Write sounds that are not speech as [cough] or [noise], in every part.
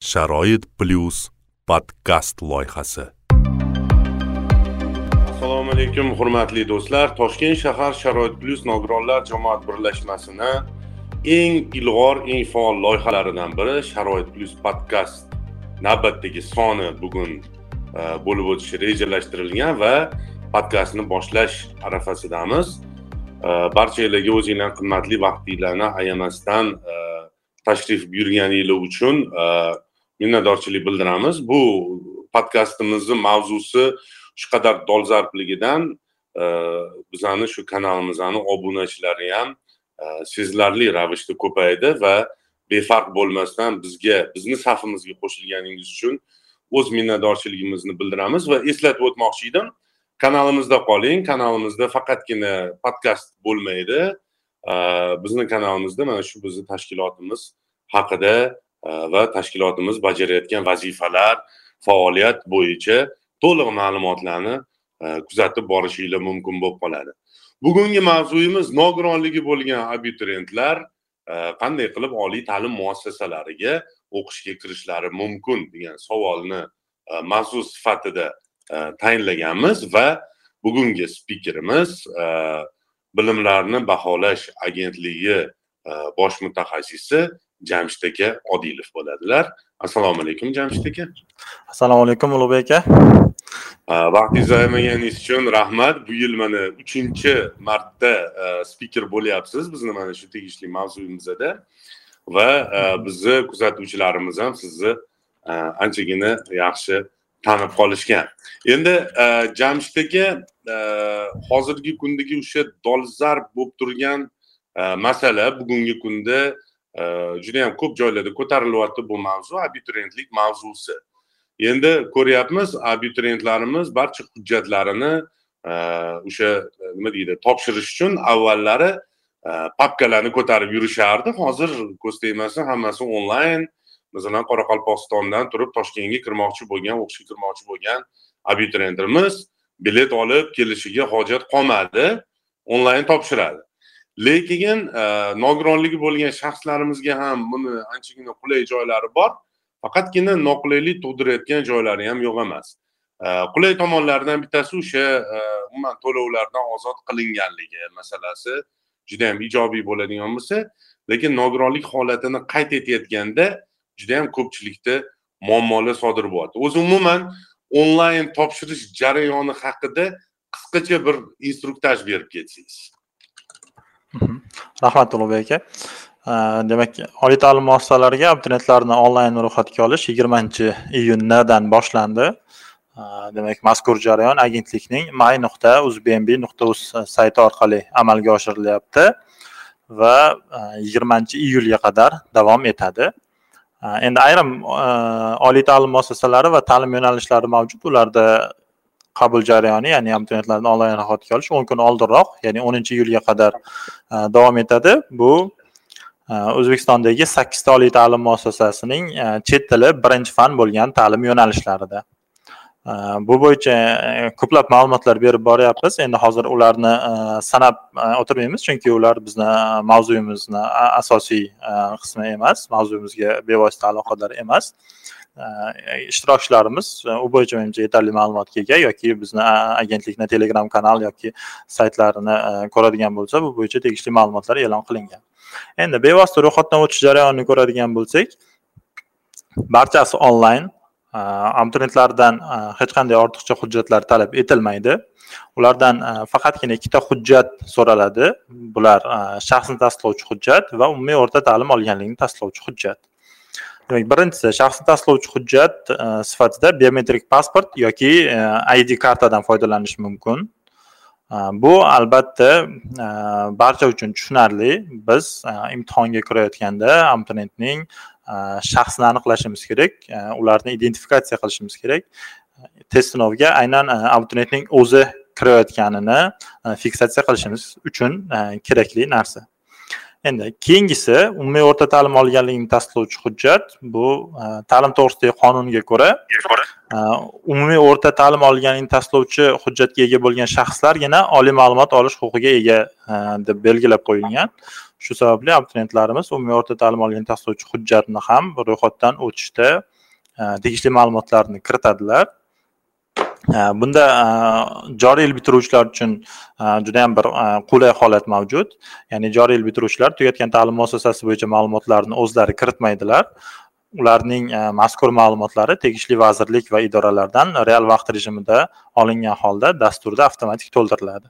sharoit plyus podkast loyihasi. Assalomu alaykum hurmatli do'stlar. Toshkent shahar sharoit plyus nogironlar jamoat birlashmasini eng ilg'or eng faol loyihalaridan biri sharoit plyus podkast navbatdagi soni bugun e, bo'lib o'tishi rejalashtirilgan va podkastni boshlash arafasidamiz. E, Barchalarga o'zinglar qimmatli vaqtinglarni ayamasdan e, tashrif buyurganinglar uchun minnatdorchilik bildiramiz. Bu podkastimizni mavzusi shu qadar dolzarbligidan e, bizani shu kanalimizni obunachilari ham e, sezilarli ravishda ko'paydi va befarq bo'lmasdan bizga bizni safimizga qo'shilganingiz uchun o'z minnatdorchiligimizni bildiramiz va eslatib o'tmoqchi edim. Kanalimizda qoling kanalimizda faqatgina podkast bo'lmaydi. E, bizni kanalimizda mana shu bizni tashkilotimiz haqida va tashkilotimiz bajarayotgan vazifalar faoliyat bo'yicha to'liq ma'lumotlarni e, kuzatib borishinglar mumkin bo'lib qoladi. Bugungi mavzuyimiz nogironligi bo'lgan abituriyentlar e, qanday qilib oliy ta'lim muassasalariga o'qishga kirishlari mumkin degan savolni e, mavzu sifatida tayinlaganmiz va bugungi spikerimiz bilimlarni baholash agentligi bosh mutaxassisi jamshid aka odilov bo'ladilar. Assalomu alaykum jamshid aka. Assalomu alaykum ulug'bek aka. Vaqtingizni ayamaganingiz uchun rahmat. Bu yil mana uchinchi marta spiker bo'lyapsiz. Bizni mana shu tegishli mavzuyimizda va bizni kuzatuvchilarimiz ham sizni anchagina yaxshi tanib qolishgan. Endi jamshid aka hozirgi kundagi o'sha dolzarb bo'lib turgan masala bugungi kunda judayam ko'p joylarda ko'tarilyapti bu mavzu abituriyentlik mavzusi. Endi ko'ryapmiz abituriyentlarimiz barcha hujjatlarini e, o'sha e, nima deydi topshirish uchun avvallari e, papkalarni ko'tarib yurishardi. Hozir ko'z tegmasin hammasi onlayn. Masalan qoraqalpog'istondan turib toshkentga kirmoqchi bo'lgan o'qishga kirmoqchi bo'lgan abituriyentimiz bilet olib kelishiga hojat qolmadi onlayn topshiradi. Lekin e, nogironligi bo'lgan shaxslarimizga ham buni anchagina qulay joylari bor. Faqatgina noqulaylik tug'dirayotgan joylari ham yo'q emas. E, qulay tomonlaridan bittasi o'sha e, umuman to'lovlardan ozod qilinganligi masalasi juda yam ijobiy bo'ladigan bo'lsa lekin nogironlik holatini qayd etayotganda juda yam ko'pchilikda muammolar sodir bo'lyapti. O'zi umuman onlayn topshirish jarayoni haqida qisqacha bir instruktaj berib ketsangiz. Rahmat ulug'bek aka. Э, demak oliy ta'lim muassasalariga abituriyentlarni onlayn ro'yxatga olish yigirmanchi iyundan boshlandi. Э, demak mazkur jarayon agentlikning may nuqta uzbnb nuqta uz sayti orqali amalga oshirilyapti va e, yigirmanchi iyulga qadar davom etadi. E, endi ayrim e, oliy ta'lim muassasalari va ta'lim yo'nalishlari mavjud. Ularda qabul jarayoni ya'ni abituriyentlarni onlayn ro'yxatga olish o'n kun oldinroq ya'ni o'ninchi iyulga qadar e, davom etadi. Bu e, o'zbekistondagi sakkizta oliy ta'lim muassasasining e, chet tili birinchi fan bo'lgan ta'lim yo'nalishlarida. Bu bo'yicha ko'plab ma'lumotlar berib boryapmiz. Endi hozir ularni sanab o'tirmaymiz chunki ular bizni mavzuyimizni asosiy qismi emas mavzuyimizga bevosita aloqador emas. Ishtirokchilarimiz e, u bo'yicha menimcha yetarli ma'lumotga ega yoki bizni agentlikni telegram kanal yoki saytlarini e, ko'radigan bo'lsa bu bo'yicha tegishli ma'lumotlar e'lon qilingan. Endi bevosita ro'yxatdan o'tish jarayonini ko'radigan bo'lsak barchasi onlayn e, abituriyentlardan hech qanday ortiqcha hujjatlar talab etilmaydi. Ulardan faqatgina ikkita hujjat so'raladi. Bular shaxsni tasdiqlovchi hujjat va umumiy o'rta ta'lim olganligini tasdiqlovchi hujjat. Demak birinchisi shaxsni tasdiqlovchi hujjat e, sifatida biometrik pasport yoki e, id kartadan foydalanish mumkin. E, bu albatta barcha uchun tushunarli. Biz imtihonga kirayotganda abiturientning shaxsini aniqlashimiz kerak ularni identifikatsiya qilishimiz kerak. Test sinoviga aynan abituriyentning o'zi kirayotganini fiksatsiya qilishimiz uchun kerakli narsa. Endi keyingisi umumiy o'rta ta'lim olganligini tasdiqlovchi hujjat bu e, ta'lim to'g'risidagi qonunga ko'ra e, umumiy o'rta ta'lim olganligini tasdiqlovchi hujjatga ega bo'lgan shaxslargina oliy ma'lumot olish huquqiga ega e, deb belgilab qo'yilgan. Shu sababli abituriyentlarimiz umumiy o'rta ta'lim olganligini tasdiqlovchi hujjatni ham ro'yxatdan o'tishda tegishli ma'lumotlarni kiritadilar bunda joriy yil bitiruvchilar uchun juda yam bir qulay holat mavjud. Ya'ni joriy yil bitiruvchilar tugatgan ta'lim muassasasi bo'yicha ma'lumotlarni o'zlari kiritmaydilar. Ularning mazkur ma'lumotlari tegishli vazirlik va idoralardan real vaqt rejimida olingan holda dasturda avtomatik to'ldiriladi.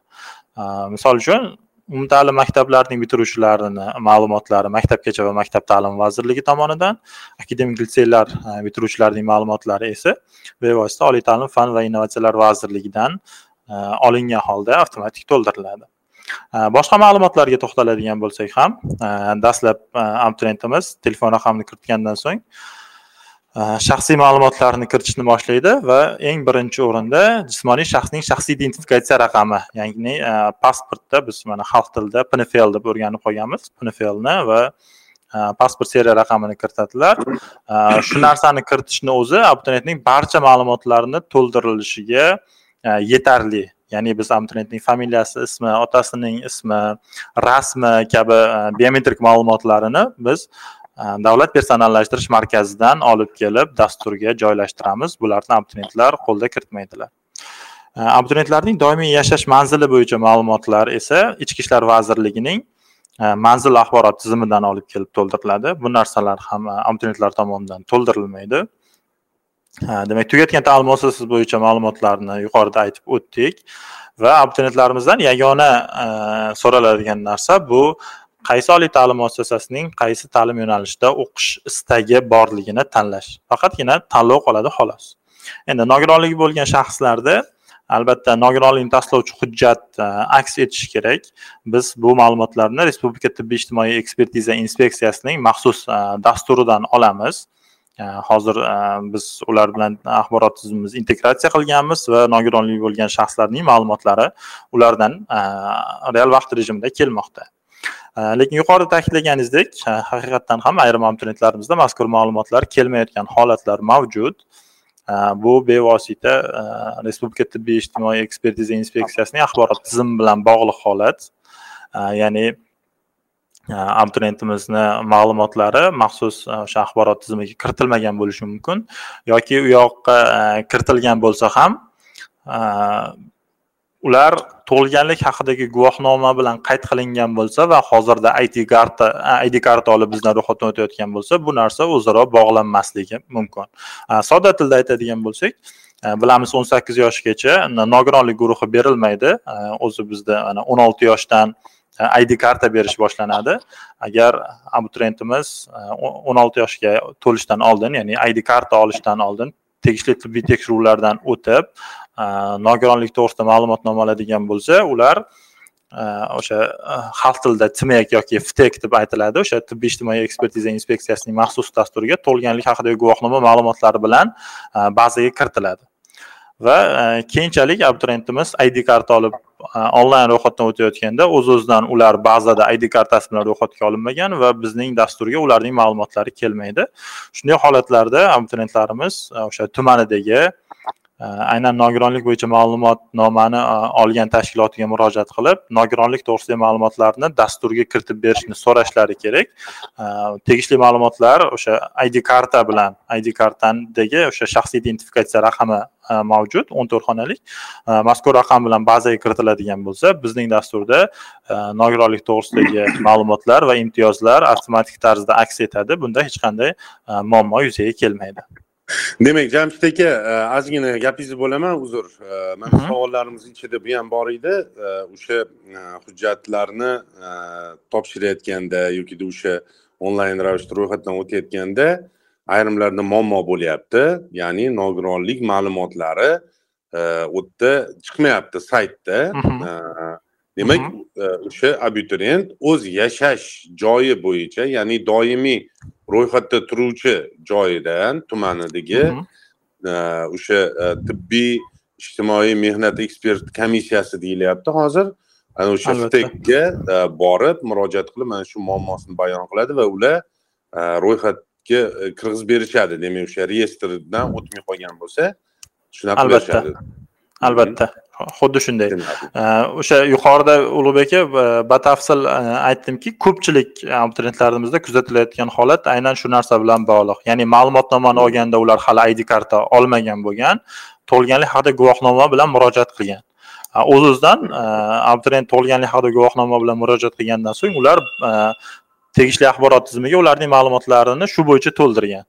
Misol uchun umumta'lim maktablarining bitiruvchilarini ma'lumotlari maktabgacha va maktab ta'limi vazirligi tomonidan akademik litseylar e, bitiruvchilarining ma'lumotlari esa bevosita oliy ta'lim fan va innovatsiyalar vazirligidan e, olingan holda avtomatik to'ldiriladi. E, boshqa ma'lumotlarga to'xtaladigan bo'lsak ham dastlab abituriyentimiz telefon raqamini kiritgandan so'ng Э, shaxsiy ma'lumotlarni kiritishni boshlaydi va eng birinchi o'rinda jismoniy shaxsning shaxsiy identifikatsiya raqami ya'ni e, pasportda biz mana xalq tilida pnfl deb o'rganib qolganmiz pnflni va e, pasport seriya raqamini kiritadilar. E, shu narsani kiritishni o'zi abituriyentning barcha ma'lumotlarini to'ldirilishiga yetarli. Ya'ni biz abituriyentning familiyasi ismi otasining ismi rasmi kabi biometrik ma'lumotlarini biz Э, davlat personallashtirish markazidan olib kelib dasturga joylashtiramiz. Bularni abituriyentlar qo'lda kiritmaydilar. Э, Abituriyentlarning doimiy yashash manzili bo'yicha ma'lumotlar esa ichki ishlar vazirligining э, manzil axborot tizimidan olib kelib to'ldiriladi. Bu narsalar ham e, abituriyentlar tomonidan to'ldirilmaydi. Demak tugatgan ta'lim muassasasi bo'yicha ma'lumotlarni yuqorida aytib o'tdik va abituriyentlarimizdan yagona e, so'raladigan narsa bu qaysi oliy ta'lim muassasasining qaysi ta'lim yo'nalishida o'qish istagi borligini tanlash. Faqatgina tanlov qoladi xolos. Endi nogironligi bo'lgan shaxslarda albatta nogironlikni tasdiqlovchi hujjat e, aks etishi kerak. Biz bu ma'lumotlarni respublika tibbiy ijtimoiy ekspertiza inspeksiyasining maxsus e, dasturidan olamiz. E, hozir biz ular bilan axborot tizimimizni integratsiya qilganmiz va nogironligi bo'lgan shaxslarning ma'lumotlari ulardan real vaqt rejimida kelmoqda. Э, lekin yuqorida ta'kidlaganingizdek haqiqatdan ham ayrim abituriyentlarimizda mazkur ma'lumotlar kelmayotgan holatlar mavjud. Э, bu bevosita э, respublika tibbiy ijtimoiy ekspertiza inspeksiyasining axborot tizimi bilan bog'liq holat. Ya'ni e, abituriyentimizni ma'lumotlari maxsus e, o'sha axborot tizimiga kiritilmagan bo'lishi mumkin yoki u yoqqa e, kiritilgan bo'lsa ham ular tug'ilganlik haqidagi guvohnoma bilan qayd qilingan bo'lsa va hozirda id karta id karta olib bizdan ro'yxatdan o'tayotgan bo'lsa bu narsa o'zaro bog'lanmasligi mumkin. Sodda tilda aytadigan bo'lsak bilamiz o'n sakkiz yoshgacha nogironlik guruhi berilmaydi. O'zi bizda mana o'n olti yoshdan id karta berish boshlanadi. Agar abituriyentimiz o'n olti yoshga to'lishdan oldin ya'ni id karta olishdan oldin tegishli tibbiy tekshiruvlardan o'tib e, nogironlik to'g'risida ma'lumotnoma oladigan bo'lsa ular e, o'sha e, xalq tilida tmek yoki ftek deb aytiladi. O'sha tibbiy ijtimoiy ekspertiza inspeksiyasining maxsus dasturiga tug'ilganlik haqidagi guvohnoma ma'lumotlari bilan bazaga kiritiladi. Va e, keyinchalik abituriyentimiz id karta olib e, onlayn ro'yxatdan o'tayotganda o'z o'zidan ular bazada id kartasi bilan ro'yxatga olinmagan va bizning dasturga ularning ma'lumotlari kelmaydi. Shunday holatlarda abituriyentlarimiz e, o'sha tumanidagi aynan nogironlik bo'yicha ma'lumotnomani e, olgan tashkilotiga murojaat qilib nogironlik to'g'risidagi ma'lumotlarni dasturga kiritib berishni so'rashlari kerak. Tegishli ma'lumotlar o'sha id karta bilan id kartadagi o'sha shaxsiy identifikatsiya raqami e, mavjud o'n to'rt xonalik mazkur raqam bilan bazaga kiritiladigan bo'lsa bizning dasturda e, nogironlik to'g'risidagi ma'lumotlar va imtiyozlar avtomatik tarzda aks etadi. Bunda hech qanday muammo yuzaga kelmaydi. Demak jamshid aka e, ozgina gapingizni bo'laman uzr. E, mana savollarimiz ichida bu ham bor edi. E, o'sha hujjatlarni topshirayotganda yoki o'sha onlayn ravishda ro'yxatdan o'tayotganda ayrimlarda muammo bo'lyapti. Ya'ni nogironlik ma'lumotlari u yerda chiqmayapti saytda. Demak o'sha abituriyent o'z yashash joyi bo'yicha ya'ni doimiy ro'yxatda turuvchi joyidan tumanidagi o'sha tibbiy ijtimoiy mehnat ekspert komissiyasi deyilyapti. Hozir ana o'sha ftekga borib murojaat qilib mana shu muammosini bayon qiladi va ular ro'yxatga kirgizib berishadi. Demak o'sha reyestrdan o'tmay qolgan bo'lsa shunaqa albatta albatta. Xuddi shunday. O'sha yuqorida ulug'bek aka batafsil aytdimki ko'pchilik abituriyentlarimizda kuzatilayotgan holat aynan shu narsa bilan bog'liq. Ya'ni ma'lumotnomani olganda ular hali id karta olmagan bo'lgan tug'ilganlik haqida guvohnoma bilan murojaat qilgan. O'z o'zidan abituriyent tug'ilganlik haqida guvohnoma bilan murojaat qilgandan so'ng ular tegishli axborot tizimiga ularning ma'lumotlarini shu bo'yicha to'ldirgan.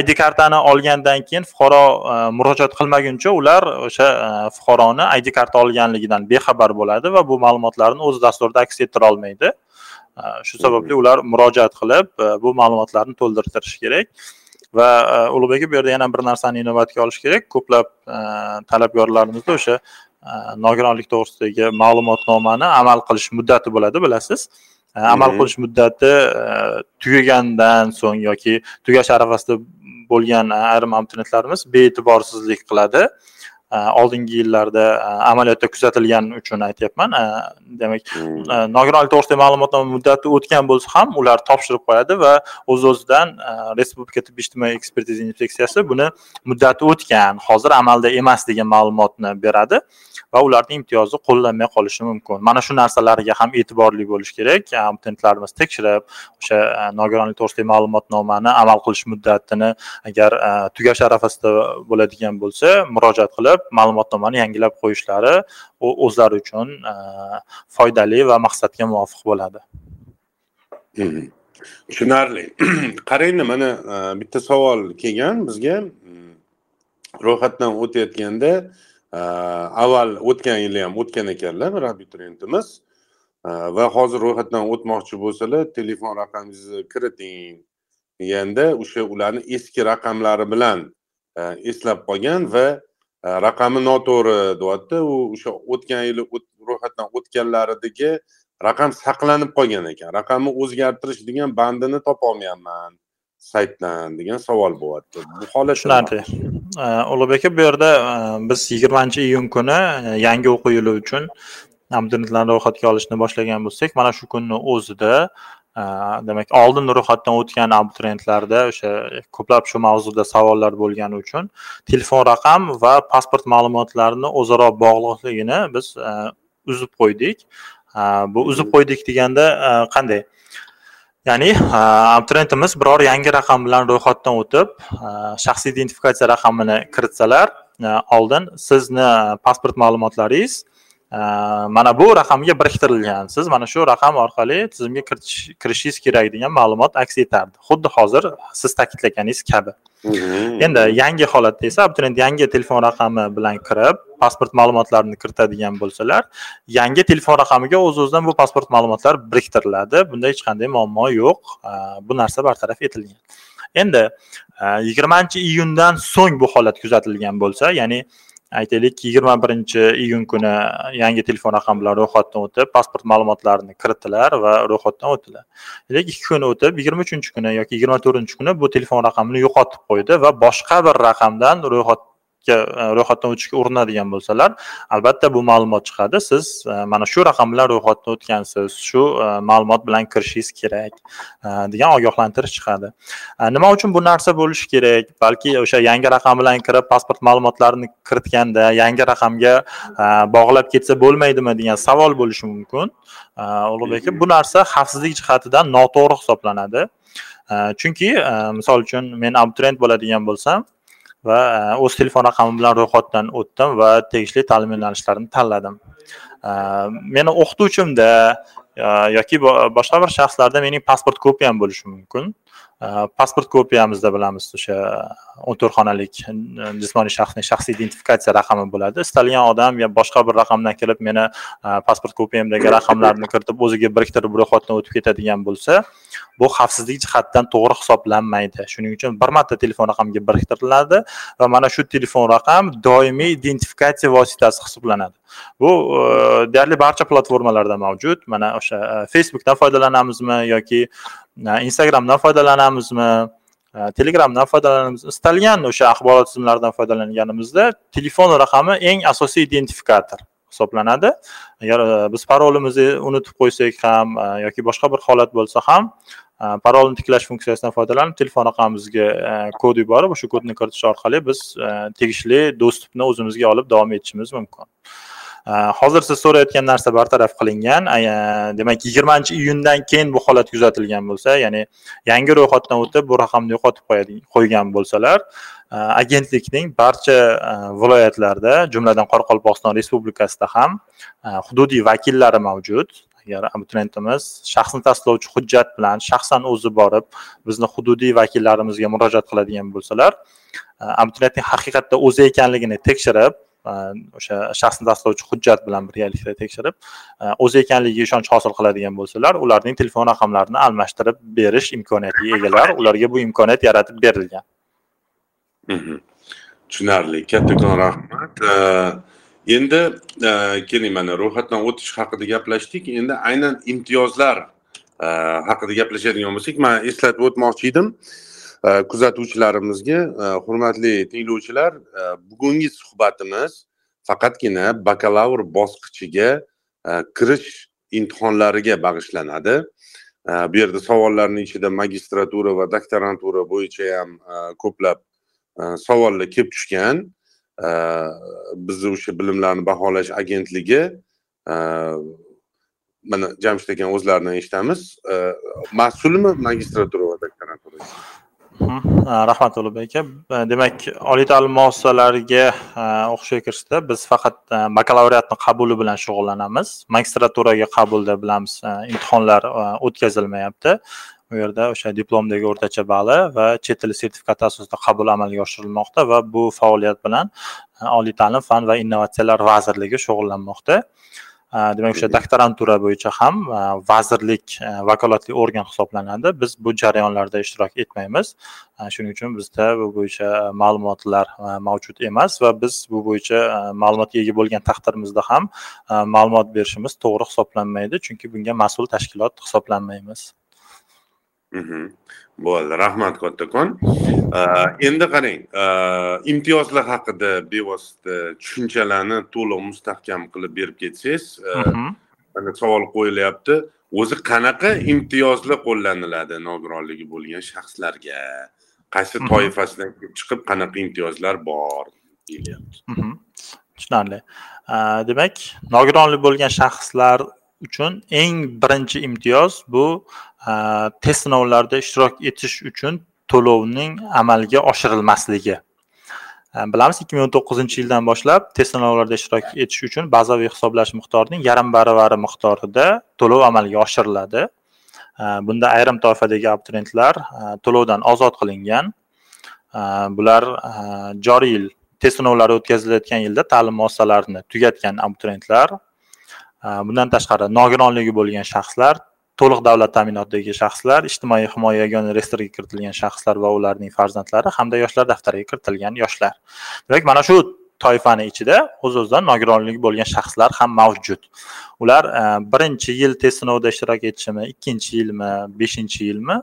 Id kartani olgandan keyin fuqaro e, murojaat qilmaguncha ular o'sha e, fuqaroni id karta olganligidan bexabar bo'ladi va bu ma'lumotlarni o'z dasturida aks ettira olmaydi. E, shu sababli ular murojaat qilib bu ma'lumotlarni to'ldirtirishi kerak va ulug'bek aka bu yerda yana bir narsani inobatga olish kerak. Ko'plab talabgorlarimizda o'sha nogironlik to'g'risidagi ma'lumotnomani amal qilish muddati bo'ladi bilasiz amal qilish muddati tugagandan so'ng yoki tugash arafasida bo'lgan ayrim abituriyentlarimiz bee'tiborsizlik qiladi. Oldingi yillarda amaliyotda kuzatilgani uchun aytyapman. Demak nogironlik to'g'risidagi ma'lumotnoma muddati o'tgan bo'lsa ham ular topshirib qo'yadi va o'z o'zidan respublika tibbiy ijtimoiy ekspertiza inspeksiyasi buni muddati o'tgan hozir amalda emas degan ma'lumotni beradi va ularning imtiyozi qo'llanmay qolishi mumkin. Mana shu narsalarga ham e'tiborli bo'lish kerak. Abituriyentlarimiz tekshirib o'sha e, nogironlik to'g'risidagi ma'lumotnomani amal qilish muddatini agar e, tugash arafasida bo'ladigan bo'lsa murojaat qilib ma'lumotnomani yangilab qo'yishlari o'zlari uchun e, foydali va maqsadga muvofiq bo'ladi. Mhm. Tushunarli. [clears throat] Qarangda mana bitta savol kelgan bizga. Mm, ro'yxatdan o'tayotganda Э, avval o'tgan yili ham o'tgan ekanlar bir abituriyentimiz э, va hozir ro'yxatdan o'tmoqchi bo'lsalar telefon raqamingizni kiriting deganda o'sha ularni eski raqamlari bilan e, eslab qolgan va e, raqami noto'g'ri deyapti. U o'sha o'tgan yili ro'yxatdan o'tganlaridagi raqam saqlanib qolgan ekan. Raqamni o'zgartirish degan bandini topolmayapman. Saytdan degan savol bo'lyapti. Bu holat tushunarli ulug'bek aka bu yerda biz yigirmanchi iyun kuni yangi o'quv yili uchun abituriyentlarni ro'yxatga olishni boshlagan bo'lsak mana shu kunni o'zida demak oldin ro'yxatdan o'tgan abituriyentlarda o'sha ko'plab shu mavzuda savollar bo'lgani uchun telefon raqam va pasport ma'lumotlarini o'zaro bog'liqligini biz uzib qo'ydik. Bu uzib qo'ydik deganda qanday ya'ni abituriyentimiz biror yangi raqam bilan ro'yxatdan o'tib shaxsiy identifikatsiya raqamini kiritsalar oldin sizni pasport ma'lumotlaringiz mana bu raqamga biriktirilgan. Siz mana shu raqam orqali tizimga kirishingiz kerak degan ma'lumot aks etardi. Xuddi hozir siz ta'kidlaganingiz kabi. Mm-hmm. endi yangi holatda esa abituriyent yangi telefon raqami bilan kirib pasport ma'lumotlarini kiritadigan bo'lsalar yangi telefon raqamiga o'z o'zidan bu pasport ma'lumotlari biriktiriladi. Bunda hech qanday muammo yo'q. Bu narsa bartaraf etilgan. Endi yigirmanchi iyundan so'ng bu holat kuzatilgan bo'lsa ya'ni aytaylik yigirma birinchi iyun kuni yangi telefon raqami ro'yxatdan o'tib pasport ma'lumotlarini kiritdilar va ro'yxatdan o'tdilar. Lekin ikki kun o'tib yigirma uchinchi kuni yoki yigirma to'rtinchi kuni bu telefon raqamini yo'qotib qo'ydi va boshqa bir raqamdan ro'yxat ro'yxatga e, ro'yxatdan o'tishga urinadigan bo'lsalar albatta bu ma'lumot chiqadi. Siz e, mana shu raqam bilan ro'yxatdan o'tgansiz shu e, ma'lumot bilan kirishingiz kerak degan ogohlantirish chiqadi. Nima uchun bu narsa bo'lishi kerak? Balki o'sha yangi raqam bilan kirib pasport ma'lumotlarini kiritganda yangi raqamga bog'lab ketsa bo'lmaydimi degan savol bo'lishi mumkin. Ulug'bek aka bu narsa xavfsizlik jihatidan noto'g'ri hisoblanadi. Chunki misol uchun men abituriyent bo'ladigan bo'lsam va e, o'z telefon raqamim bilan ro'yxatdan o'tdim va tegishli ta'lim yo'nalishlarini tanladim e, meni o'qituvchimda e, yoki boshqa bir shaxslarda mening pasport kopiyam bo'lishi mumkin. Э, pasport kopiyamizda bilamiz o'sha э, o'n to'rt xonalik э, jismoniy shaxsning shaxsiy identifikatsiya raqami bo'ladi. Istalgan odam yo boshqa bir raqamdan kelib meni e, pasport kopiyamdagi raqamlarni kiritib o'ziga biriktirib ro'yxatdan o'tib ketadigan bo'lsa bu xavfsizlik jihatdan to'g'ri hisoblanmaydi. Shuning uchun bir marta telefon raqamiga biriktiriladi va mana shu telefon raqam doimiy identifikatsiya vositasi hisoblanadi. Bu e, deyarli barcha platformalarda mavjud. Mana o'sha e, facebookdan foydalanamizmi yoki e, instagramdan foydalanamizmi telegramdan foydalanamiz istalgan o'sha axborot tizimlaridan foydalanganimizda telefon raqami eng asosiy identifikator hisoblanadi. Agar biz parolimizni unutib qo'ysak ham yoki boshqa bir holat bo'lsa ham parolni tiklash funksiyasidan foydalanib telefon raqamimizga kod yuborib o'sha kodni kiritish orqali biz tegishli dostupni o'zimizga olib davom etishimiz mumkin. Э, hozir siz so'rayotgan narsa bartaraf qilingan. E, demak yigirmanchi iyundan keyin bu holat kuzatilgan bo'lsa ya'ni yangi ro'yxatdan o'tib bu raqamni yo'qotib qo'ygan bo'lsalar e, agentlikning barcha e, viloyatlarda jumladan qoraqalpog'iston respublikasida ham hududiy vakillari mavjud. Agar abituriyentimiz shaxsni tasdiqlovchi hujjat bilan shaxsan o'zi borib bizni hududiy vakillarimizga murojaat qiladigan bo'lsalar abituriyentning haqiqatda o'zi ekanligini tekshirib o'sha shaxsni tasdiqlovchi hujjat bilan birgalikda tekshirib e, o'zi ekanligiga ishonch hosil qiladigan bo'lsalar ularning telefon raqamlarini almashtirib berish imkoniyatiga egalar. Ularga bu imkoniyat yaratib berilgan. Mhm. tushunarli. Kattakon rahmat. E, endi e, keling mana ro'yxatdan o'tish haqida gaplashdik. Endi aynan imtiyozlar haqida gaplashadigan bo'lsak man eslatib o'tmoqchi edim. Э, kuzatuvchilarimizga э, hurmatli tinglovchilar э, bugungi suhbatimiz faqatgina bakalavr bosqichiga kirish imtihonlariga bag'ishlanadi. Bu yerda savollarni ichida magistratura va doktorantura bo'yicha ham ko'plab savollar kelib tushgan. Bizni o'sha bilimlarni baholash agentligi mana jamshid akani o'zlaridan eshitamiz. Mas'ulmi magistratura va doktorantura? Rahmat ulug'bek aka demak oliy ta'lim muassasalariga o'qishga kirishda biz faqat bakalavriatni qabuli bilan shug'ullanamiz magistraturaga qabulda bilamiz imtihonlar o'tkazilmayapti. U yerda o'sha diplomdagi o'rtacha balli va chet tili sertifikati asosida qabul amalga oshirilmoqda va bu faoliyat bilan oliy ta'lim fan va innovatsiyalar vazirligi shug'ullanmoqda demak o'sha doktorantura bo'yicha ham vazirlik vakolatli organ hisoblanadi. Biz bu jarayonlarda ishtirok etmaymiz. Shuning uchun bizda bu bo'yicha ma'lumotlar mavjud emas va biz bu bo'yicha ma'lumotga ega bo'lgan taqdirimizda ham ma'lumot berishimiz to'g'ri hisoblanmaydi. Chunki bunga mas'ul tashkilot hisoblanmaymiz. Bo'ldi. Rahmat kattakon. Endi qarang imtiyozlar haqida bevosita tushunchalarni to'liq mustahkam qilib berib ketsangiz mana savol qo'yilyapti. O'zi qanaqa imtiyozlar qo'llaniladi nogironligi bo'lgan shaxslarga? Qaysi toifasidan kelib chiqib qanaqa imtiyozlar bor deyilyapti tushunarli. Demak nogironlik bo'lgan shaxslar uchun eng birinchi imtiyoz bu e, test sinovlarida ishtirok etish uchun to'lovning amalga oshirilmasligi. E, bilamiz ikki ming o'n to'qqizinchi yildan boshlab test sinovlarida ishtirok etish uchun bazaviy hisoblash miqdorining yarim baravari miqdorida to'lov amalga oshiriladi. E, bunda ayrim toifadagi abituriyentlar to'lovdan ozod qilingan. Bular joriy yil test sinovlari o'tkazilayotgan yilda ta'lim muassasalarini tugatgan abituriyentlar Э, bundan tashqari nogironligi bo'lgan shaxslar to'liq davlat ta'minotidagi shaxslar ijtimoiy himoya yagona reyestriga kiritilgan shaxslar va ularning farzandlari hamda yoshlar daftariga kiritilgan yoshlar. Demak mana shu toifani ichida o'z o'zidan nogironligi bo'lgan shaxslar ham mavjud. Ular e, birinchi yil test sinovida ishtirok etishimi ikkinchi yilmi beshinchi yilmi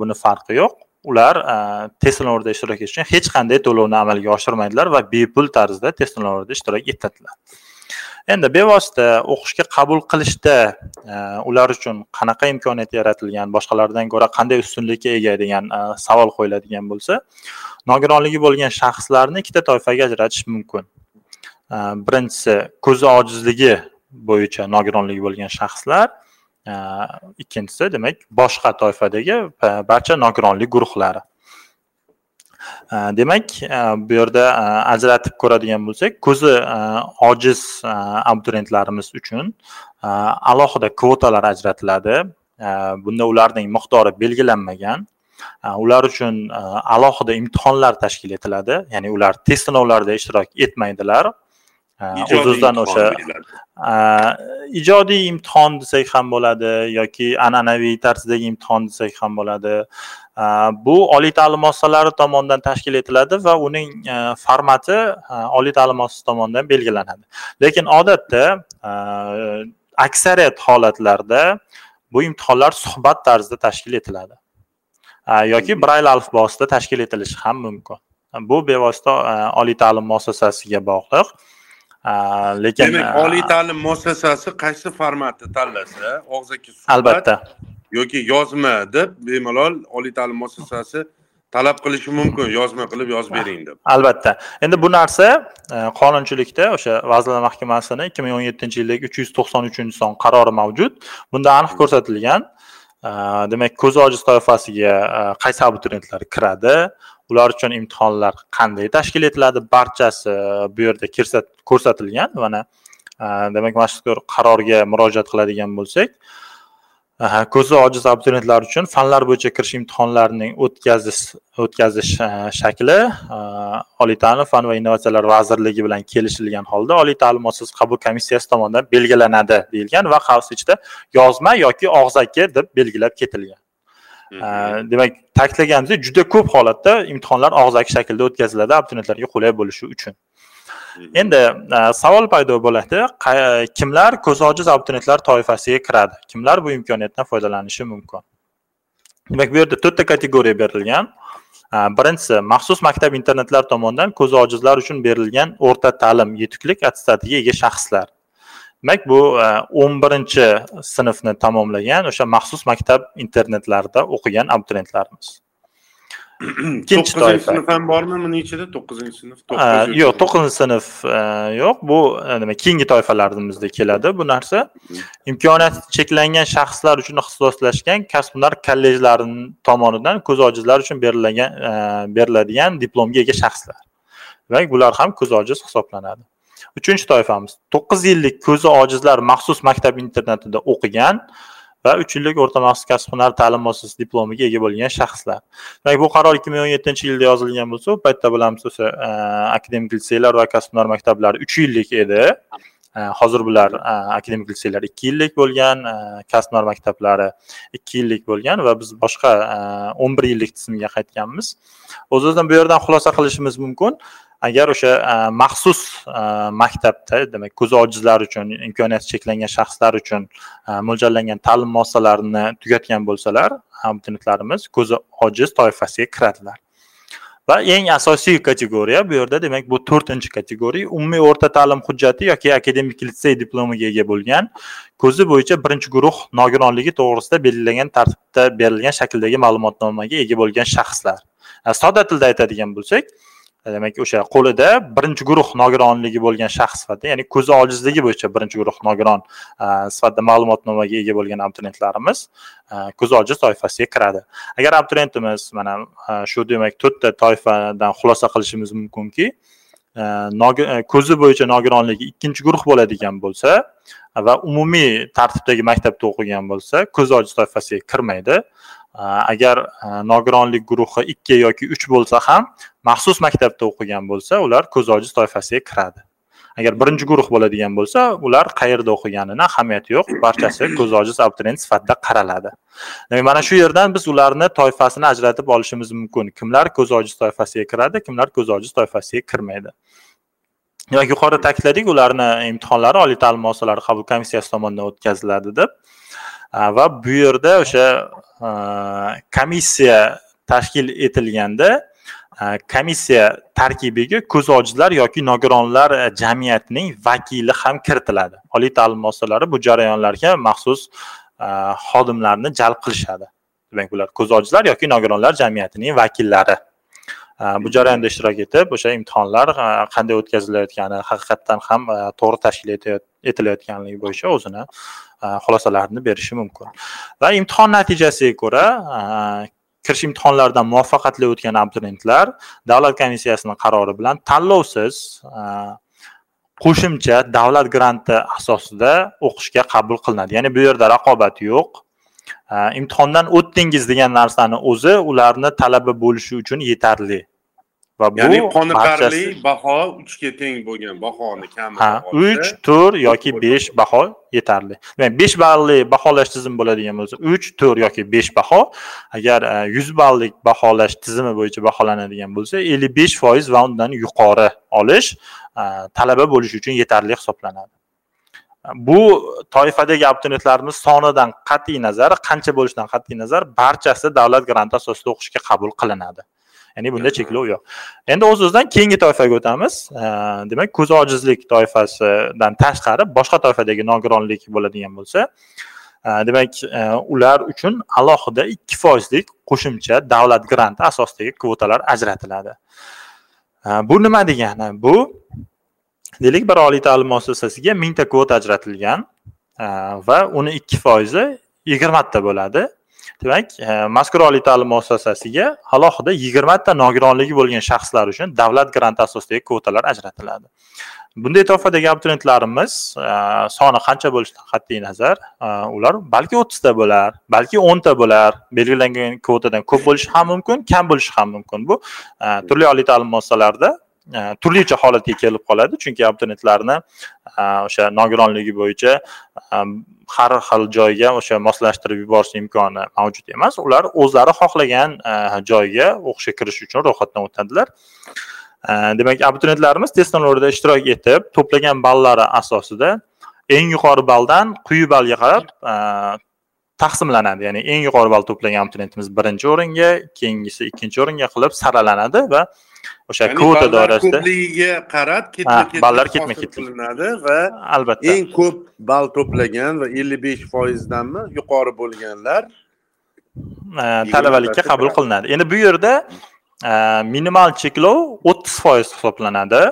buni farqi yo'q. Ular e, test sinovida ishtirok etish uchun hech qanday to'lovni amalga oshirmaydilar va bepul tarzda test sinovlarida ishtirok etadilar endi bevosita o'qishga qabul qilishda e, ular uchun qanaqa imkoniyat yaratilgan boshqalardan ko'ra qanday ustunlikka ega degan e, savol qo'yiladigan bo'lsa nogironligi bo'lgan shaxslarni ikkita toifaga ajratish mumkin. E, birinchisi ko'zi ojizligi bo'yicha nogironligi bo'lgan shaxslar ikkinchisi demak boshqa toifadagi barcha nogironlik guruhlari. Э, demak э, bu yerda э, ajratib ko'radigan bo'lsak ko'zi ojiz abituriyentlarimiz uchun alohida kvotalar ajratiladi. Bunda ularning miqdori belgilanmagan. Ular uchun e, alohida imtihonlar tashkil etiladi. Ya'ni ular test sinovlarida ishtirok etmaydilar. O'z o'zidan o'sha ijodiy imtihon desak ham bo'ladi yoki an'anaviy tarzdagi imtihon desak ham bo'ladi. Bu oliy ta'lim muassasalari tomonidan tashkil etiladi va uning formati oliy ta'lim muassasasi tomonidan belgilanadi. Lekin odatda aksariyat holatlarda bu imtihonlar suhbat tarzida tashkil etiladi. Yoki brayl alifbosida tashkil etilishi ham mumkin. Bu bevosita oliy ta'lim muassasasiga bog'liq lekin demak oliy ta'lim muassasasi qaysi formatni tanlasa og'zaki suhbat albatta. yoki yozma deb bemalol oliy ta'lim muassasasi talab qilishi mumkin. Yozma qilib yozib bering deb. albatta. Endi bu narsa e, qonunchilikda o'sha vazirlar mahkamasini ikki ming o'n yettinchi yildagi uch yuz to'qson uchinchi son qarori mavjud. Bunda aniq ko'rsatilgan e, demak ko'zi ojiz toifasiga e, qaysi abituriyentlar kiradi ular uchun imtihonlar qanday tashkil etiladi? Barchasi e, bu yerda ko'rsatilgan mana e, demak mazkur qarorga murojaat qiladigan bo'lsak e, ko'zi ojiz abituriyentlar uchun fanlar bo'yicha kirish imtihonlarining o'tkazish o'tkazish shakli oliy ta'lim fan va innovatsiyalar vazirligi bilan kelishilgan holda oliy ta'lim muassasasi qabul komissiyasi tomonidan belgilanadi deyilgan va qavs ichida yozma yoki og'zaki deb belgilab ketilgan. Demak ta'kidlaganimizdek juda ko'p holatda imtihonlar og'zaki shaklda o'tkaziladi abituriyentlarga qulay bo'lishi uchun. Endi e, savol paydo bo'ladi kimlar ko'zi ojiz abituriyentlar toifasiga kiradi? Kimlar bu imkoniyatdan foydalanishi mumkin? Demak bu yerda to'rtta kategoriya berilgan. E, birinchisi maxsus maktab internatlar tomonidan ko'zi ojizlar uchun berilgan o'rta ta'lim yetuklik attestatiga ega shaxslar demak bu e, o'n birinchi sinfni tamomlagan o'sha maxsus maktab internatlarida o'qigan abituriyentlarimiz [clears throat] ikkinchi toifa. sinf ham bormi? Buni ichida to'qqizinchi sinf yo'q to'qqizinchi sinf yo'q. Bu nima keyingi toifalarimizda keladi bu narsa. Imkoniyati cheklangan shaxslar uchun ixtisoslashgan kasb hunar kollejlari tomonidan ko'z ojizlar uchun beriladigan diplomga ega shaxslar. Demak bular ham ko'z ojiz hisoblanadi uchinchi toifamiz. To'qqiz yillik ko'zi ojizlar maxsus maktab internatida o'qigan va uch yillik o'rta maxsus kasb hunar ta'lim muassasasi diplomiga ega bo'lgan shaxslar. Demak bu qaror ikki ming o'n yettinchi yilda yozilgan bo'lsa u paytda bilamiz o'sha e, akademik litseylar va kasb hunar maktablari uch yillik edi. E, hozir bular e, akademik litseylar ikki yillik bo'lgan kasb hunar maktablari ikki yillik bo'lgan va biz boshqa o'n bir yillik tizimga qaytganmiz. O'z o'zidan bu yerdan xulosa qilishimiz mumkin. Agar o'sha e, maxsus e, maktabda demak ko'zi ojizlar uchun imkoniyati cheklangan shaxslar uchun e, mo'ljallangan ta'lim muassasalarini tugatgan bo'lsalar abituriyentlarimiz ko'zi ojiz toifasiga kiradilar. Va eng asosiy kategoriya bu yerda demak bu to'rtinchi kategoriya umumiy o'rta ta'lim hujjati yoki akademik litsey diplomiga ega bo'lgan ko'zi bo'yicha birinchi guruh nogironligi to'g'risida belgilangan tartibda berilgan shakldagi ma'lumotnomaga ega bo'lgan shaxslar. Sodda tilda aytadigan bo'lsak demak o'sha qo'lida birinchi guruh nogironligi bo'lgan shaxs sifatida ya'ni ko'zi ojizligi bo'yicha birinchi guruh nogiron sifatida ma'lumotnomaga ega bo'lgan abituriyentlarimiz ko'zi ojiz toifasiga kiradi. Agar abituriyentimiz mana shu demak to'rtta toifadan xulosa qilishimiz mumkinki ko'zi bo'yicha nogironligi ikkinchi guruh bo'ladigan bo'lsa va umumiy tartibdagi maktabda o'qigan bo'lsa ko'zi ojiz toifasiga kirmaydi. Э, agar э, nogironlik guruhi ikki yoki uch bo'lsa ham maxsus maktabda o'qigan bo'lsa ular ko'z ojiz toifasiga kiradi. Agar birinchi guruh bo'ladigan bo'lsa ular qayerda o'qiganini ahamiyati yo'q barchasi ko'z ojiz abituriyent sifatida qaraladi. Demak mana shu yerdan biz ularni toifasini ajratib olishimiz mumkin. Kimlar ko'z ojiz toifasiga kiradi kimlar ko'z ojiz toifasiga kirmaydi. Demak yuqorida ta'kidladik ularni imtihonlari oliy ta'lim muassasalari qabul komissiyasi tomonidan o'tkaziladi deb. Va bu yerda o'sha komissiya tashkil etilganda komissiya tarkibiga ko'z ojizlar yoki nogironlar jamiyatining vakili ham kiritiladi. Oliy ta'lim muassasalari bu jarayonlarga maxsus xodimlarni jalb qilishadi. Demak bular ko'z ojizlar yoki nogironlar jamiyatining vakillari. Bu jarayonda ishtirok etib o'sha imtihonlar qanday o'tkazilayotgani haqiqatdan ham to'g'ri tashkil etilayotganligi bo'yicha o'zini xulosalarini berishi mumkin. Va imtihon natijasiga ko'ra kirish imtihonlaridan muvaffaqiyatli o'tgan abituriyentlar davlat komissiyasini qarori bilan tanlovsiz qo'shimcha davlat granti asosida o'qishga qabul qilinadi. Ya'ni bu yerda raqobat yo'q. Imtihondan o'tdingiz degan narsani o'zi ularni talaba bo'lishi uchun yetarli. Va bu ya'ni qoniqarli baho uchga teng bo'lgan bahoni kami ha uch to'rt yoki besh baho yetarli. Demak besh balli baholash tizimi bo'ladigan bo'lsa uch to'rt yoki besh baho agar e, yuz ballik baholash tizimi bo'yicha baholanadigan bo'lsa ellik besh foiz va undan yuqori olish e, talaba bo'lish uchun yetarli hisoblanadi. Bu toifadagi abituriyentlarimiz sonidan qat'iy nazar qancha bo'lishidan qat'iy nazar barchasi davlat granti asosida o'qishga qabul qilinadi ya'ni bunda cheklov yo'q. endi o'z o'zidan keyingi toifaga o'tamiz. Demak ko'zi ojizlik toifasidan tashqari boshqa toifadagi nogironlik bo'ladigan bo'lsa demak ular uchun alohida ikki foizlik qo'shimcha davlat granti asosidagi kvotalar ajratiladi. Bu nima degani? Bu deylik bir oliy ta'lim muassasasiga mingta kvota ajratilgan va uni ikki foizi yigirmata bo'ladi demak e, mazkur oliy ta'lim muassasasiga alohida yigirmata nogironligi bo'lgan shaxslar uchun davlat granti asosidagi kvotalar ajratiladi. Bunday toifadagi abituriyentlarimiz e, soni qancha bo'lishidan qat'iy nazar e, ular balki o'ttizta bo'lar balki o'nta bo'lar. Belgilangan kvotadan ko'p bo'lishi ham mumkin kam bo'lishi ham mumkin. Bu turli oliy ta'lim muassasalarida Э, turlicha holatga kelib qoladi chunki abituriyentlarni э, o'sha nogironligi bo'yicha э, har xil joyga o'sha moslashtirib yuborish imkoni mavjud emas. Ular o'zlari xohlagan joyga o'qishga kirish uchun ro'yxatdan o'tadilar. Demak abituriyentlarimiz test sinovlarida ishtirok etib to'plagan ballari asosida eng yuqori balldan quyi ballga qarab taqsimlanadi. Ya'ni eng yuqori ball to'plagan abituriyentimiz birinchi o'ringa keyingisi ikkinchi o'ringa qilib saralanadi va o'sha kvota doirasida. ko'pligiga qarab ketma ket ballar ketma ket qilinadi va albatta. eng ko'p ball to'plagan va ellik besh foizdanmi yuqori bo'lganlar talabalikka qabul qilinadi. Endi bu yerda minimal cheklov o'ttiz foiz hisoblanadi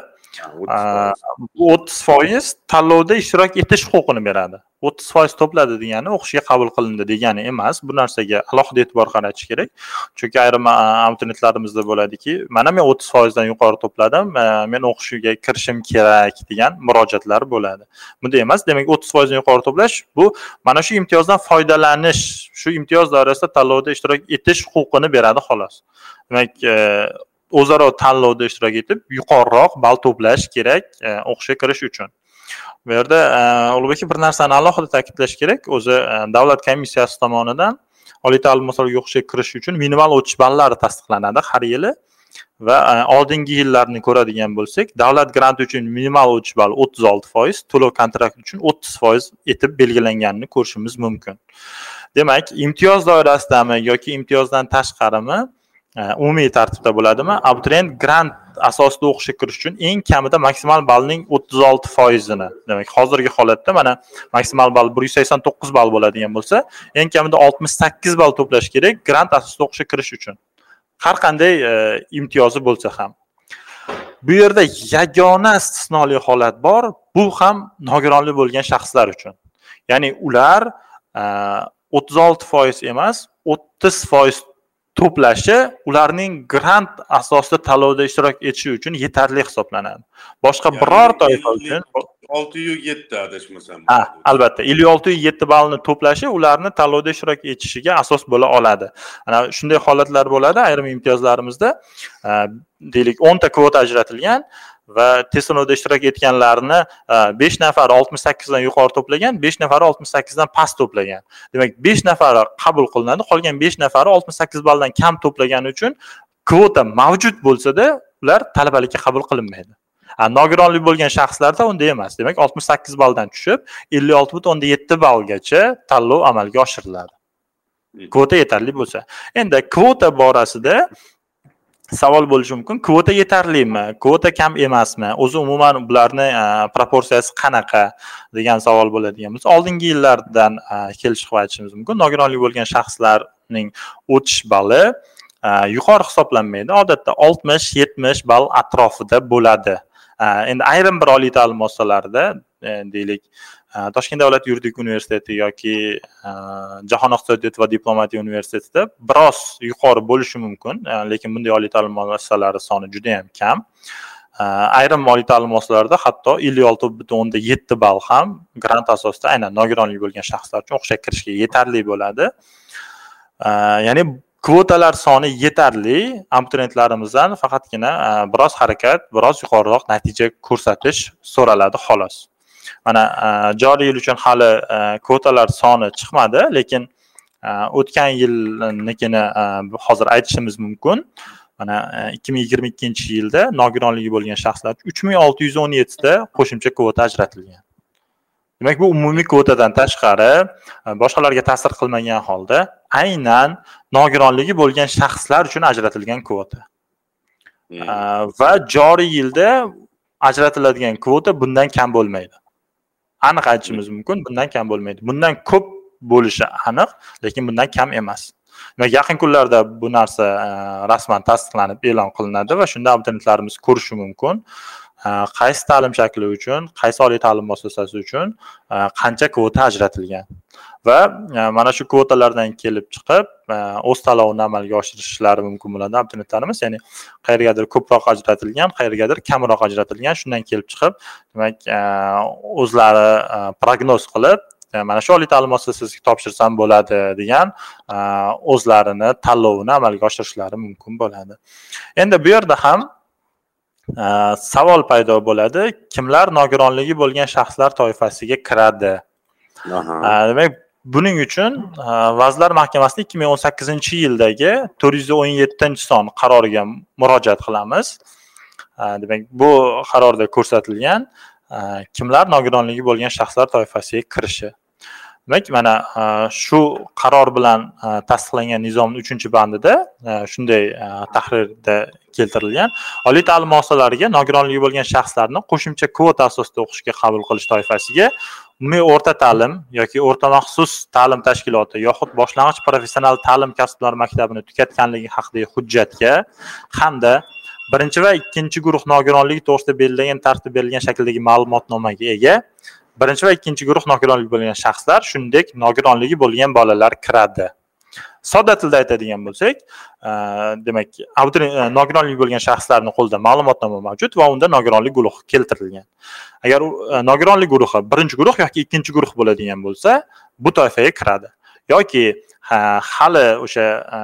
o'ttiz foiz. tanlovda ishtirok etish huquqini beradi. O'ttiz foiz to'pladi degani o'qishga qabul qilindi degani emas. Bu narsaga alohida e'tibor qaratish kerak. Chunki ayrim abituriyentlarimizda bo'ladiki mana men o'ttiz foizdan yuqori to'pladim men o'qishga kirishim kerak degan murojaatlar bo'ladi. Bunday emas demak o'ttiz foizdan yuqori to'plash bu mana shu imtiyozdan foydalanish shu imtiyoz doirasida tanlovda ishtirok etish huquqini beradi xolos. Demak o'zaro tanlovda ishtirok etib yuqoriroq ball to'plash kerak e, o'qishga kirish uchun. Bu yerda e, ulug'bek bir narsani alohida ta'kidlash kerak. O'zi e, davlat komissiyasi tomonidan oliy ta'lim muassasalariga o'qishga kirish uchun minimal o'tish ballari tasdiqlanadi har yili. Va oldingi yillarni ko'radigan bo'lsak davlat granti uchun minimal o'tish balli o'ttiz olti foiz to'lov kontrakt uchun o'ttiz foiz etib belgilanganini ko'rishimiz mumkin. Demak imtiyoz doirasidami yoki imtiyozdan tashqarimi Э, umumiy tartibda bo'ladimi? Abituriyent grant asosida o'qishga kirish uchun eng kamida maksimal ballning o'ttiz olti foizini demak hozirgi holatda mana maksimal ball bir yuz sakson to'qqiz ball bo'ladigan bo'lsa eng kamida oltmish sakkiz ball to'plash kerak grant asosida o'qishga kirish uchun. Har qanday e, imtiyozi bo'lsa ham. Bu yerda yagona istisnoli holat bor bu ham nogironlik bo'lgan shaxslar uchun. Ya'ni ular e, o'ttiz olti foiz emas o'ttiz foiz to'plashi ularning grant asosida tanlovda ishtirok etishi uchun yetarli hisoblanadi. Boshqa biror toifa uchun oltiyu yetti adashmasam. Ha albatta. Ellik oltiyu yetti ballni to'plashi ularni tanlovda ishtirok etishiga asos bo'la oladi. Ana shunday holatlar bo'ladi. Ayrim imtiyozlarimizda deylik o'nta kvota ajratilgan va test sinovida ishtirok etganlarni besh nafari oltmish sakkizdan yuqori to'plagan besh nafari oltmish sakkizdan past to'plagan. Demak besh nafari qabul qilinadi qolgan besh nafari oltmish sakkiz balldan kam to'plagani uchun kvota mavjud bo'lsada ular talabalikka qabul qilinmaydi. Nogironlik bo'lgan shaxslarda unday emas. Demak oltmish sakkiz balldan tushib ellik olti butun o'nda yetti ballgacha tanlov amalga oshiriladi. Kvota yetarli bo'lsa. Endi kvota borasida savol bo'lishi mumkin. Kvota yetarlimi? Kvota kam emasmi? O'zi umuman bularni e, proporsiyasi qanaqa degan savol bo'ladigan bo'lsa oldingi yillardan e, kelishib aytishimiz mumkin. Nogironlik bo'lgan shaxslarning o'tish balli e, yuqori hisoblanmaydi. Odatda oltmish yetmish ball atrofida bo'ladi. Endi ayrim bir oliy ta'lim muassasalarida deylik Э, toshkent davlat yuridik universiteti yoki э, jahon iqtisodiyoti va diplomatiya universitetida biroz yuqori bo'lishi mumkin. Э, lekin bunday oliy ta'lim muassasalari soni juda yam kam ayrim oliy ta'lim muassasalarida hatto ellik olti butun o'nda yetti ball ham grant asosida aynan nogironligi bo'lgan shaxslar uchun o'qishga kirishga yetarli bo'ladi. Ya'ni kvotalar soni yetarli. Abituriyentlarimizdan faqatgina biroz harakat biroz yuqoriroq natija ko'rsatish so'raladi xolos. Mana joriy yil uchun hali kvotalar soni chiqmadi lekin o'tgan yilnikini hozir aytishimiz mumkin. Mana ikki ming yigirma ikkinchi yilda nogironligi bo'lgan shaxslar uch ming olti yuz o'n yettita qo'shimcha kvota ajratilgan. Demak bu umumiy kvotadan tashqari boshqalarga ta'sir qilmagan holda aynan nogironligi bo'lgan shaxslar uchun ajratilgan kvota. Va joriy yilda ajratiladigan kvota bundan kam bo'lmaydi aniq aytishimiz mumkin bundan kam bo'lmaydi. Bundan ko'p bo'lishi aniq lekin bundan kam emas. Yaqin kunlarda bu narsa rasman tasdiqlanib e'lon qilinadi va shunda abituriyentlarimiz ko'rishi mumkin qaysi ta'lim shakli uchun qaysi oliy ta'lim muassasasi uchun e, qancha kvota ajratilgan? Va e, mana shu kvotalardan kelib chiqib e, o'z tanlovini amalga oshirishlari mumkin bo'ladi abituriyentlarimiz ya'ni qayergadir ko'proq ajratilgan qayergadir kamroq ajratilgan shundan kelib chiqib demak o'zlari prognoz qilib mana shu oliy ta'lim muassasasiga topshirsam bo'ladi degan o'zlarini tanlovini amalga oshirishlari mumkin bo'ladi. Endi bu yerda ham savol paydo bo'ladi. Kimlar nogironligi bo'lgan shaxslar toifasiga kiradi? Demak buning uchun vazirlar mahkamasini ikki ming o'n sakkizinchi yildagi to'rt yuz o'n yettinchi son qaroriga murojaat qilamiz. Demak bu qarorda ko'rsatilgan kimlar nogironligi bo'lgan shaxslar toifasiga kirishi. Demak mana shu qaror bilan tasdiqlangan nizomni uchinchi bandida shunday tahrirda keltirilgan. Oliy ta'lim muassasalariga nogironligi bo'lgan shaxslarni qo'shimcha kvota asosida o'qishga qabul qilish toifasiga umumiy o'rta ta'lim yoki o'rta maxsus ta'lim tashkiloti yoxud boshlang'ich professional ta'lim kasblar maktabini tugatganligi haqidagi hujjatga hamda birinchi va ikkinchi guruh nogironligi to'g'risida belgilangan tartibda berilgan shakldagi ma'lumotnomaga ega birinchi va ikkinchi guruh nogironligi bo'lgan shaxslar shuningdek nogironligi bo'lgan bolalar kiradi. Sodda tilda aytadigan bo'lsak e, demak e, nogironlik bo'lgan shaxslarni qo'lida ma'lumotnoma mavjud va unda nogironlik guruhi keltirilgan. Agar e, nogironlik guruhi birinchi guruh yoki ikkinchi guruh bo'ladigan bo'lsa bu toifaga kiradi. Yoki hali o'sha e,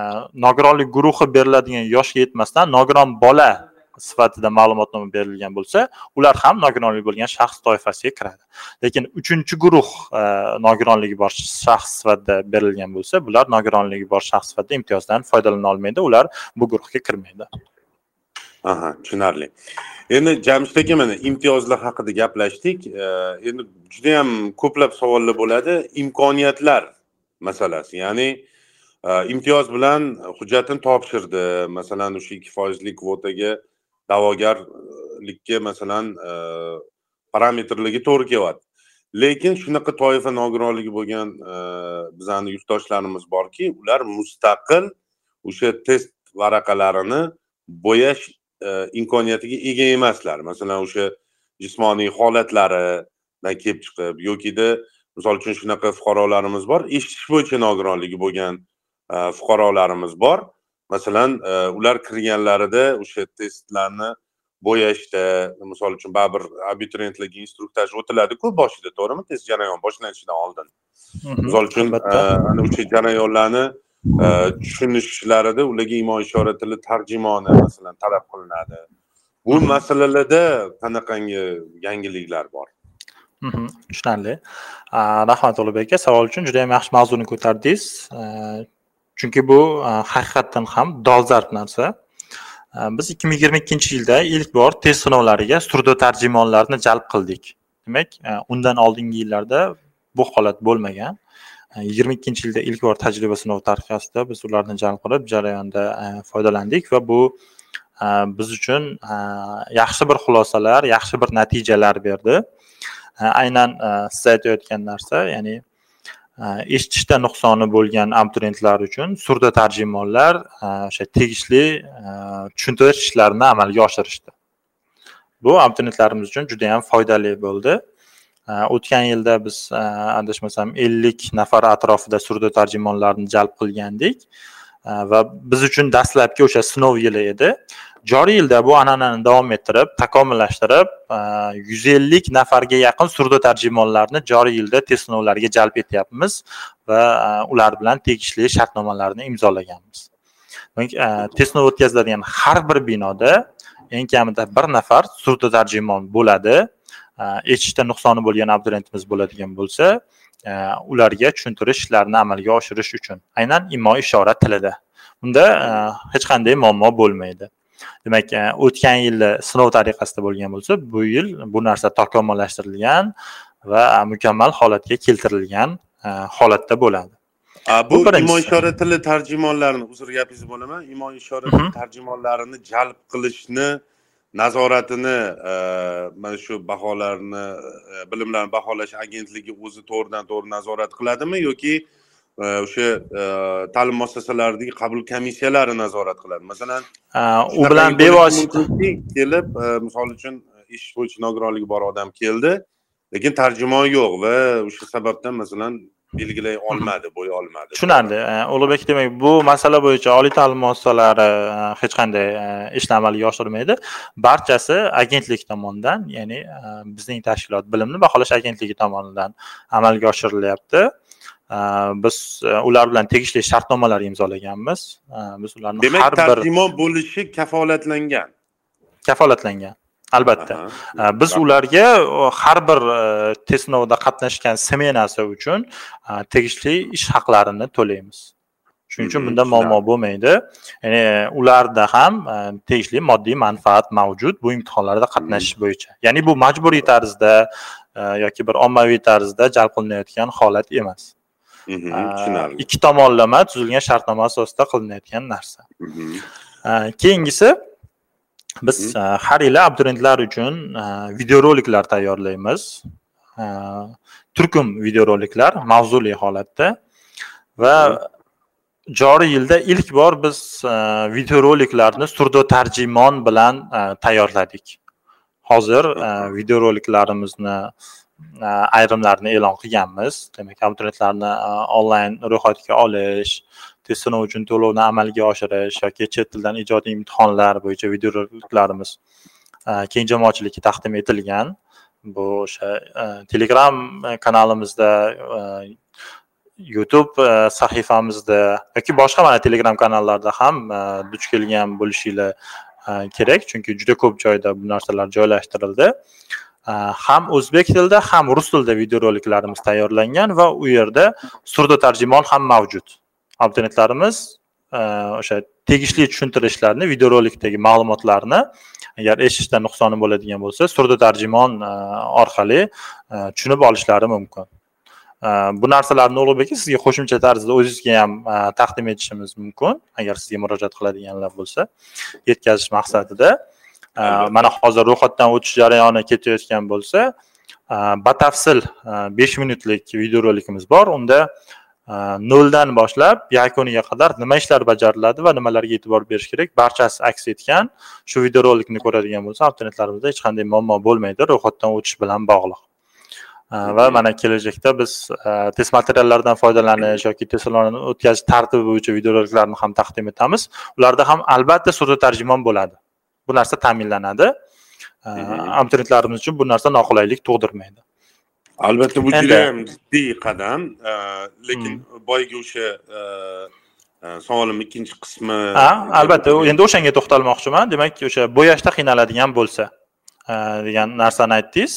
nogironlik guruhi beriladigan yoshga yetmasdan nogiron bola sifatida ma'lumotnoma berilgan bo'lsa ular ham nogironligi bo'lgan shaxs toifasiga kiradi. Lekin uchinchi guruh e, nogironligi bor shaxs sifatida berilgan bo'lsa bular nogironligi bor shaxs sifatida imtiyozdan foydalana olmaydi ular bu guruhga kirmaydi. Aha tushunarli. Endi jamshid aka mana imtiyozlar haqida gaplashdik. Endi endi judayam ko'plab savollar bo'ladi. Imkoniyatlar masalasi ya'ni e, imtiyoz bilan hujjatini topshirdi. Masalan o'sha ikki foizli kvotaga da'vogarlikka masalan e, parametrligi parametrlarga to'g'ri kelyapti. Lekin shunaqa toifa nogironligi bo'lgan e, bizani yurtdoshlarimiz borki ular mustaqil o'sha test varaqalarini bo'yash e, imkoniyatiga ega emaslar. Masalan o'sha jismoniy holatlaridan kelib chiqib yokida misol uchun shunaqa fuqarolarimiz bor eshitish bo'yicha nogironligi bo'lgan fuqarolarimiz bor. Masalan e, ular kirganlarida o'sha testlarni bo'yashda misol uchun baribir abituriyentlarga instruktaj o'tiladiku boshida to'g'rimi? Test jarayoni boshlanishidan oldin. Misol uchun e, ana o'sha jarayonlarni e, tushunishlarida ularga imo ishora tili tarjimoni masalan talab qilinadi. Bu masalalarda qanaqangi yangiliklar bor? Tushunarli. Rahmat ulug'bek aka savol uchun juda yam yaxshi mavzuni ko'tardingiz chunki bu e, haqiqatdan ham dolzarb narsa. E, biz ikki ming yigirma ikkinchi yilda ilk bor test sinovlariga surdo tarjimonlarni jalb qildik. Demak e, undan oldingi yillarda bu holat bo'lmagan. Yigirma ikkinchi yilda ilk bor tajriba sinovi tariqasida biz ularni jalb qilib jarayonda foydalandik va bu biz uchun yaxshi bir xulosalar yaxshi bir natijalar berdi. Aynan siz aytayotgan narsa ya'ni eshitishda nuqsoni bo'lgan abituriyentlar uchun surda tarjimonlar o'sha tegishli tushuntirish ishlarini amalga oshirishdi. Bu abituriyentlarimiz uchun juda yam foydali bo'ldi. O'tgan yilda biz adashmasam ellik nafar atrofida surda tarjimonlarni jalb qilgandik. Va biz uchun dastlabki o'sha sinov yili edi. Joriy yilda bu an'anani davom ettirib takomillashtirib e, yuz ellik nafarga yaqin surdo tarjimonlarni joriy yilda test sinovlariga jalb etyapmiz va e, ular bilan tegishli shartnomalarni imzolaganmiz. E, test sinov o'tkaziladigan har bir binoda eng kamida bir nafar surdo tarjimon bo'ladi. Eshitishda nuqsoni bo'lgan abituriyentimiz bo'ladigan bo'lsa ularga tushuntirish ishlarini amalga oshirish uchun aynan imo ishora tilida. Bunda hech qanday muammo bo'lmaydi. Demak e, o'tgan yilda sinov tariqasida bo'lgan bo'lsa bu yil bu narsa takomillashtirilgan va mukammal holatga keltirilgan e, holatda bo'ladi. Bu imo ishora tili tarjimonlarini uzr gapingizni bo'laman. Imo ishora tili tarjimonlarini jalb qilishni nazoratini mana shu baholarni bilimlarni baholash agentligi o'zi to'g'ridan to'g'ri nazorat qiladimi yoki o'sha ta'lim muassasalaridagi qabul komissiyalari nazorat qiladi. Masalan u bilan bevosita kelib misol uchun ish bo'yicha nogironligi bor odam keldi lekin tarjimon yo'q va o'sha sababdan masalan belgilay olmadi bo'ya olmadi. Tushunarli. Ulug'bek demak bu masala bo'yicha oliy ta'lim muassasalari hech qanday ishni amalga oshirmaydi. Barchasi agentlik tomonidan ya'ni bizning tashkilot bilimni baholash agentligi tomonidan amalga oshirilyapti biz ular bilan tegishli shartnomalar imzolaganmiz. Biz ularni demak har bir tarjimon bo'lishi kafolatlangan. Kafolatlangan albatta. Biz ularga har bir test sinovida qatnashgan smenasi uchun tegishli ish haqlarini to'laymiz. Shuning uchun bunda muammo bo'lmaydi. Ya'ni ularda ham tegishli moddiy manfaat mavjud bu imtihonlarda qatnashish bo'yicha. Ya'ni bu majburiy tarzda yoki bir ommaviy tarzda jalb qilinayotgan holat emas tushunarli ikki tomonlama tuzilgan shartnoma asosida qilinayotgan narsa. Keyingisi biz har yili abituriyentlar uchun videoroliklar tayyorlaymiz. Turkum videoroliklar mavzuli holatda. Va joriy yilda ilk bor biz videoroliklarni surdo tarjimon bilan tayyorladik. Hozir videoroliklarimizni E, ayrimlarini e'lon qilganmiz. Demak abituriyentlarni e, onlayn ro'yxatga olish test sinovi uchun to'lovni amalga oshirish yoki chet tildan ijodiy imtihonlar bo'yicha videoroliklarimiz e, keng jamoatchilikka taqdim etilgan. Bu o'sha telegram kanalimizda youtube sahifamizda yoki boshqa mana telegram kanallarda ham duch kelgan bo'lishinglar kerak. Chunki juda ko'p joyda bu narsalar joylashtirildi. Э, ham o'zbek tilida ham rus tilida videoroliklarimiz tayyorlangan va u yerda surda tarjimon ham mavjud. Abonentlarimiz e, o'sha tegishli tushuntirishlarni videorolikdagi ma'lumotlarni agar eshitishda nuqsoni bo'ladigan bo'lsa surda tarjimon e, orqali e, tushunib olishlari mumkin. Bu narsalarni ulug'bek aka sizga qo'shimcha tarzda o'zizga ham taqdim etishimiz mumkin agar sizga murojaat qiladiganlar bo'lsa yetkazish maqsadida. Mana hozir ro'yxatdan o'tish jarayoni ketayotgan bo'lsa batafsil besh minutlik videorolikimiz bor. Unda noldan boshlab yakuniga qadar nima ishlar bajariladi va nimalarga e'tibor berish kerak barchasi aks etgan shu videorolikni ko'radigan bo'lsa abituriyentlarimizda hech qanday muammo bo'lmaydi ro'yxatdan o'tish bilan bog'liq. Va mana kelajakda biz test materiallaridan foydalanish yoki test sinovini o'tkazish tartibi bo'yicha videoroliklarni ham taqdim etamiz. Ularda ham albatta surdo tarjimon bo'ladi bu narsa ta'minlanadi. Abituriyentlarimiz uchun bu narsa noqulaylik tug'dirmaydi. Albatta bu juda ham jiddiy qadam lekin boyagi o'sha savolimni ikkinchi qismi ha albatta endi o'shanga to'xtalmoqchiman. Demak o'sha bo'yashda qiynaladigan bo'lsa degan narsani aytdingiz.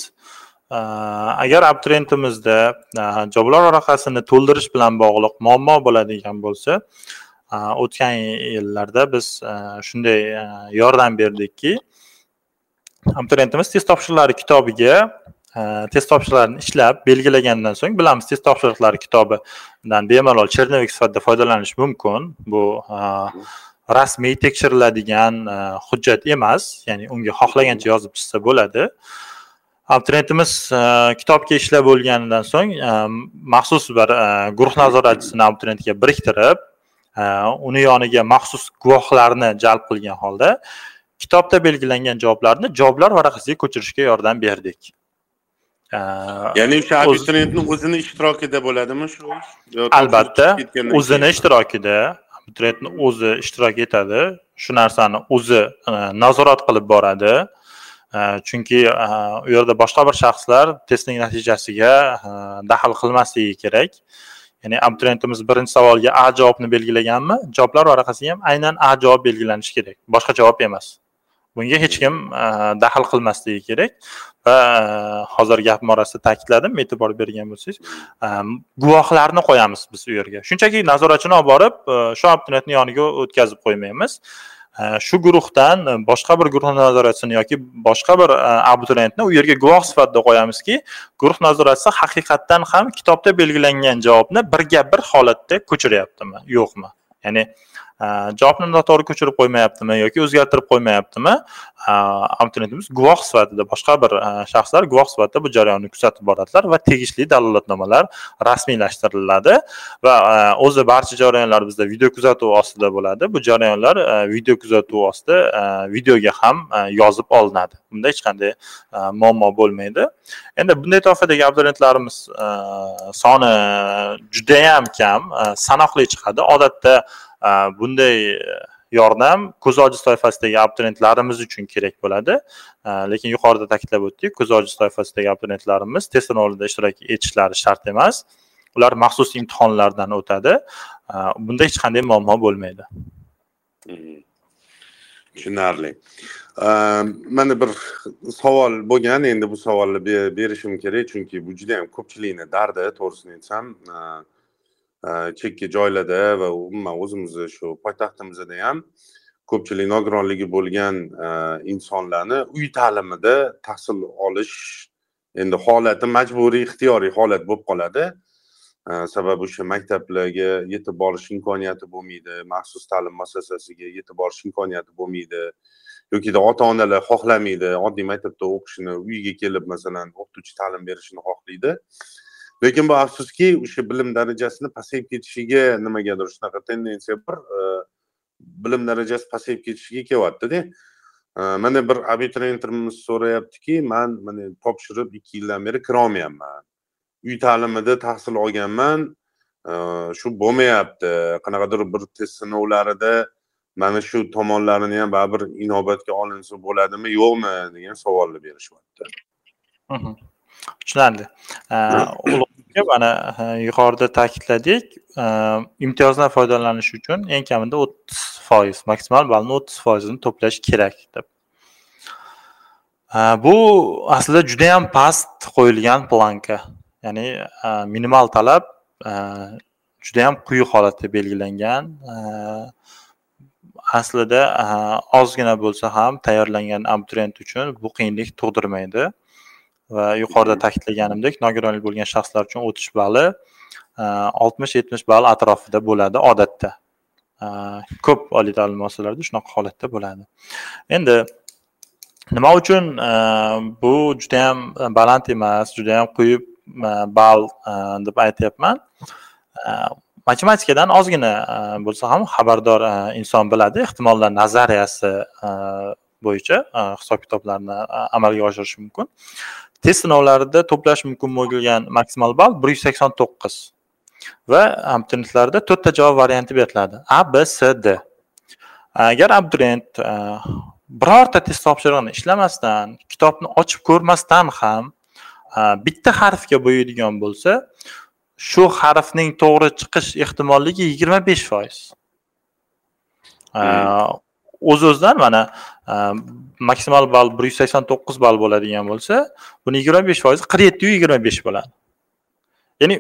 Agar abituriyentimizda javoblar varaqasini to'ldirish bilan bog'liq muammo bo'ladigan bo'lsa o'tgan yillarda biz shunday yordam berdikki abituriyentimiz test topshiriqlari kitobiga test topshiriqlarini ishlab belgilagandan so'ng bilamiz test topshiriqlari kitobidan bemalol chernovik sifatida foydalanish mumkin. Bu rasmiy tekshiriladigan hujjat emas ya'ni unga xohlagancha yozib chiqsa bo'ladi. Abituriyentimiz kitobga ishlab bo'lganidan so'ng maxsus bir guruh nazoratchisini abituriyentga biriktirib uni yoniga maxsus guvohlarni jalb qilgan holda kitobda belgilangan javoblarni javoblar varaqasiga ko'chirishga yordam berdik. Ya'ni o'sha abituriyentni o'zini ishtirokida bo'ladimi shu ish? Albatta o'zini ishtirokida abituriyentni o'zi ishtirok etadi. Shu narsani o'zi nazorat qilib boradi. Chunki u yerda boshqa bir shaxslar testning natijasiga daxl qilmasligi kerak ya'ni abituriyentimiz birinchi savolga a javobni belgilaganmi? Javoblar varaqasiga ham aynan a javob belgilanishi kerak. Boshqa javob emas. Bunga hech kim e, daxl qilmasligi kerak. Va e, hozir gapim orasida ta'kidladim e'tibor bergan bo'lsangiz. E, guvohlarni qo'yamiz biz u yerga. Shunchaki nazoratchini olib borib shu abituriyentni yoniga o'tkazib qo'ymaymiz. Shu guruhdan e, boshqa bir guruh nazoratchisini yoki boshqa bir e, abituriyentni u yerga guvoh sifatida qo'yamizki guruh nazoratchisi haqiqatdan ham kitobda belgilangan javobni birga bir holatda ko'chiryaptimi yo'qmi? Ya'ni javobni noto'g'ri ko'chirib qo'ymayaptimi yoki o'zgartirib qo'ymayaptimi? Abituriyentimiz guvoh sifatida boshqa bir shaxslar guvoh sifatida bu jarayonni kuzatib boradilar va tegishli dalolatnomalar rasmiylashtiriladi va o'zi barcha jarayonlar bizda video kuzatuv ostida bo'ladi. Bu jarayonlar video kuzatuv ostida videoga ham yozib olinadi. Bunda hech qanday muammo bo'lmaydi. Endi bunday toifadagi abituriyentlarimiz soni judayam kam sanoqli chiqadi. Odatda Э, bunday э, yordam ko'zi ojiz toifasidagi abituriyentlarimiz uchun kerak bo'ladi. Э, lekin yuqorida ta'kidlab o'tdik ko'zi ojiz toifasidagi abituriyentlarimiz test sinovida ishtirok etishlari shart emas. Ular maxsus imtihonlardan o'tadi. Bunda hech qanday muammo bo'lmaydi. Hmm. Tushunarli. Mana bir savol bo'lgan. Endi bu savolni berishim kerak chunki bu juda yam ko'pchilikni dardi to'g'risini aytsam. Chekka joylarda va umuman o'zimizni shu poytaxtimizda ham ko'pchilik nogironligi bo'lgan insonlarni uy ta'limida tahsil olish endi holati majburiy ixtiyoriy holat bo'lib qoladi sababi o'sha maktablarga yetib borish imkoniyati bo'lmaydi maxsus ta'lim muassasasiga yetib borish imkoniyati bo'lmaydi yokida ota onalar xohlamaydi oddiy maktabda o'qishini uyiga kelib masalan o'qituvchi ta'lim berishini xohlaydi. Lekin bu afsuski o'sha bilim darajasini pasayib ketishiga nimagadir shunaqa tendensiya bor bilim darajasi pasayib ketishiga kelyaptida mana bir abituriyentimiz so'rayaptiki man mana topshirib ikki yildan beri kirolmayapman. Uy ta'limida tahsil olganman. Shu bo'lmayapti. Qanaqadir bir test sinovlarida mana shu tomonlarini ham baribir inobatga olinsa bo'ladimi yo'qmi? degan savolni berishyapti. Tushunarli [clears throat] ulug'bek mana yuqorida ta'kidladik imtiyozdan foydalanish uchun eng kamida o'ttiz foiz maksimal ballni o'ttiz foizini to'plash kerak deb. Bu aslida judayam past qo'yilgan planka. Ya'ni minimal talab judayam quyi holatda belgilangan aslida ozgina bo'lsa ham tayyorlangan abituriyent uchun bu qiyinlik tug'dirmaydi. Va yuqorida ta'kidlaganimdek nogironlik bo'lgan shaxslar uchun o'tish balli oltmish yetmish ball atrofida bo'ladi odatda. Ko'p oliy ta'lim muassasalarida shunaqa holatda bo'ladi. Endi nima uchun bu judayam baland emas judayam quyi ball deb aytyapman? Matematikadan ozgina bo'lsa ham xabardor inson biladi. Ehtimollar nazariyasi bo'yicha hisob kitoblarni amalga oshirish mumkin test sinovlarida to'plash mumkin bo'lgan maksimal ball bir yuz sakson to'qqiz va abituriyentlarda to'rtta javob varianti beriladi. A b s d. Agar abituriyent e, birorta test topshirig'ini ishlamasdan kitobni ochib ko'rmasdan ham e, bitta harfga bo'yaydigan bo'lsa shu harfning to'g'ri chiqish ehtimolligi yigirma besh foiz. E, hmm. O'z o'zidan mana maksimal ball bir yuz sakson to'qqiz ball bo'ladigan bo'lsa buni yigirma besh foizi qirq yettiyu yigirma besh bo'ladi. Ya'ni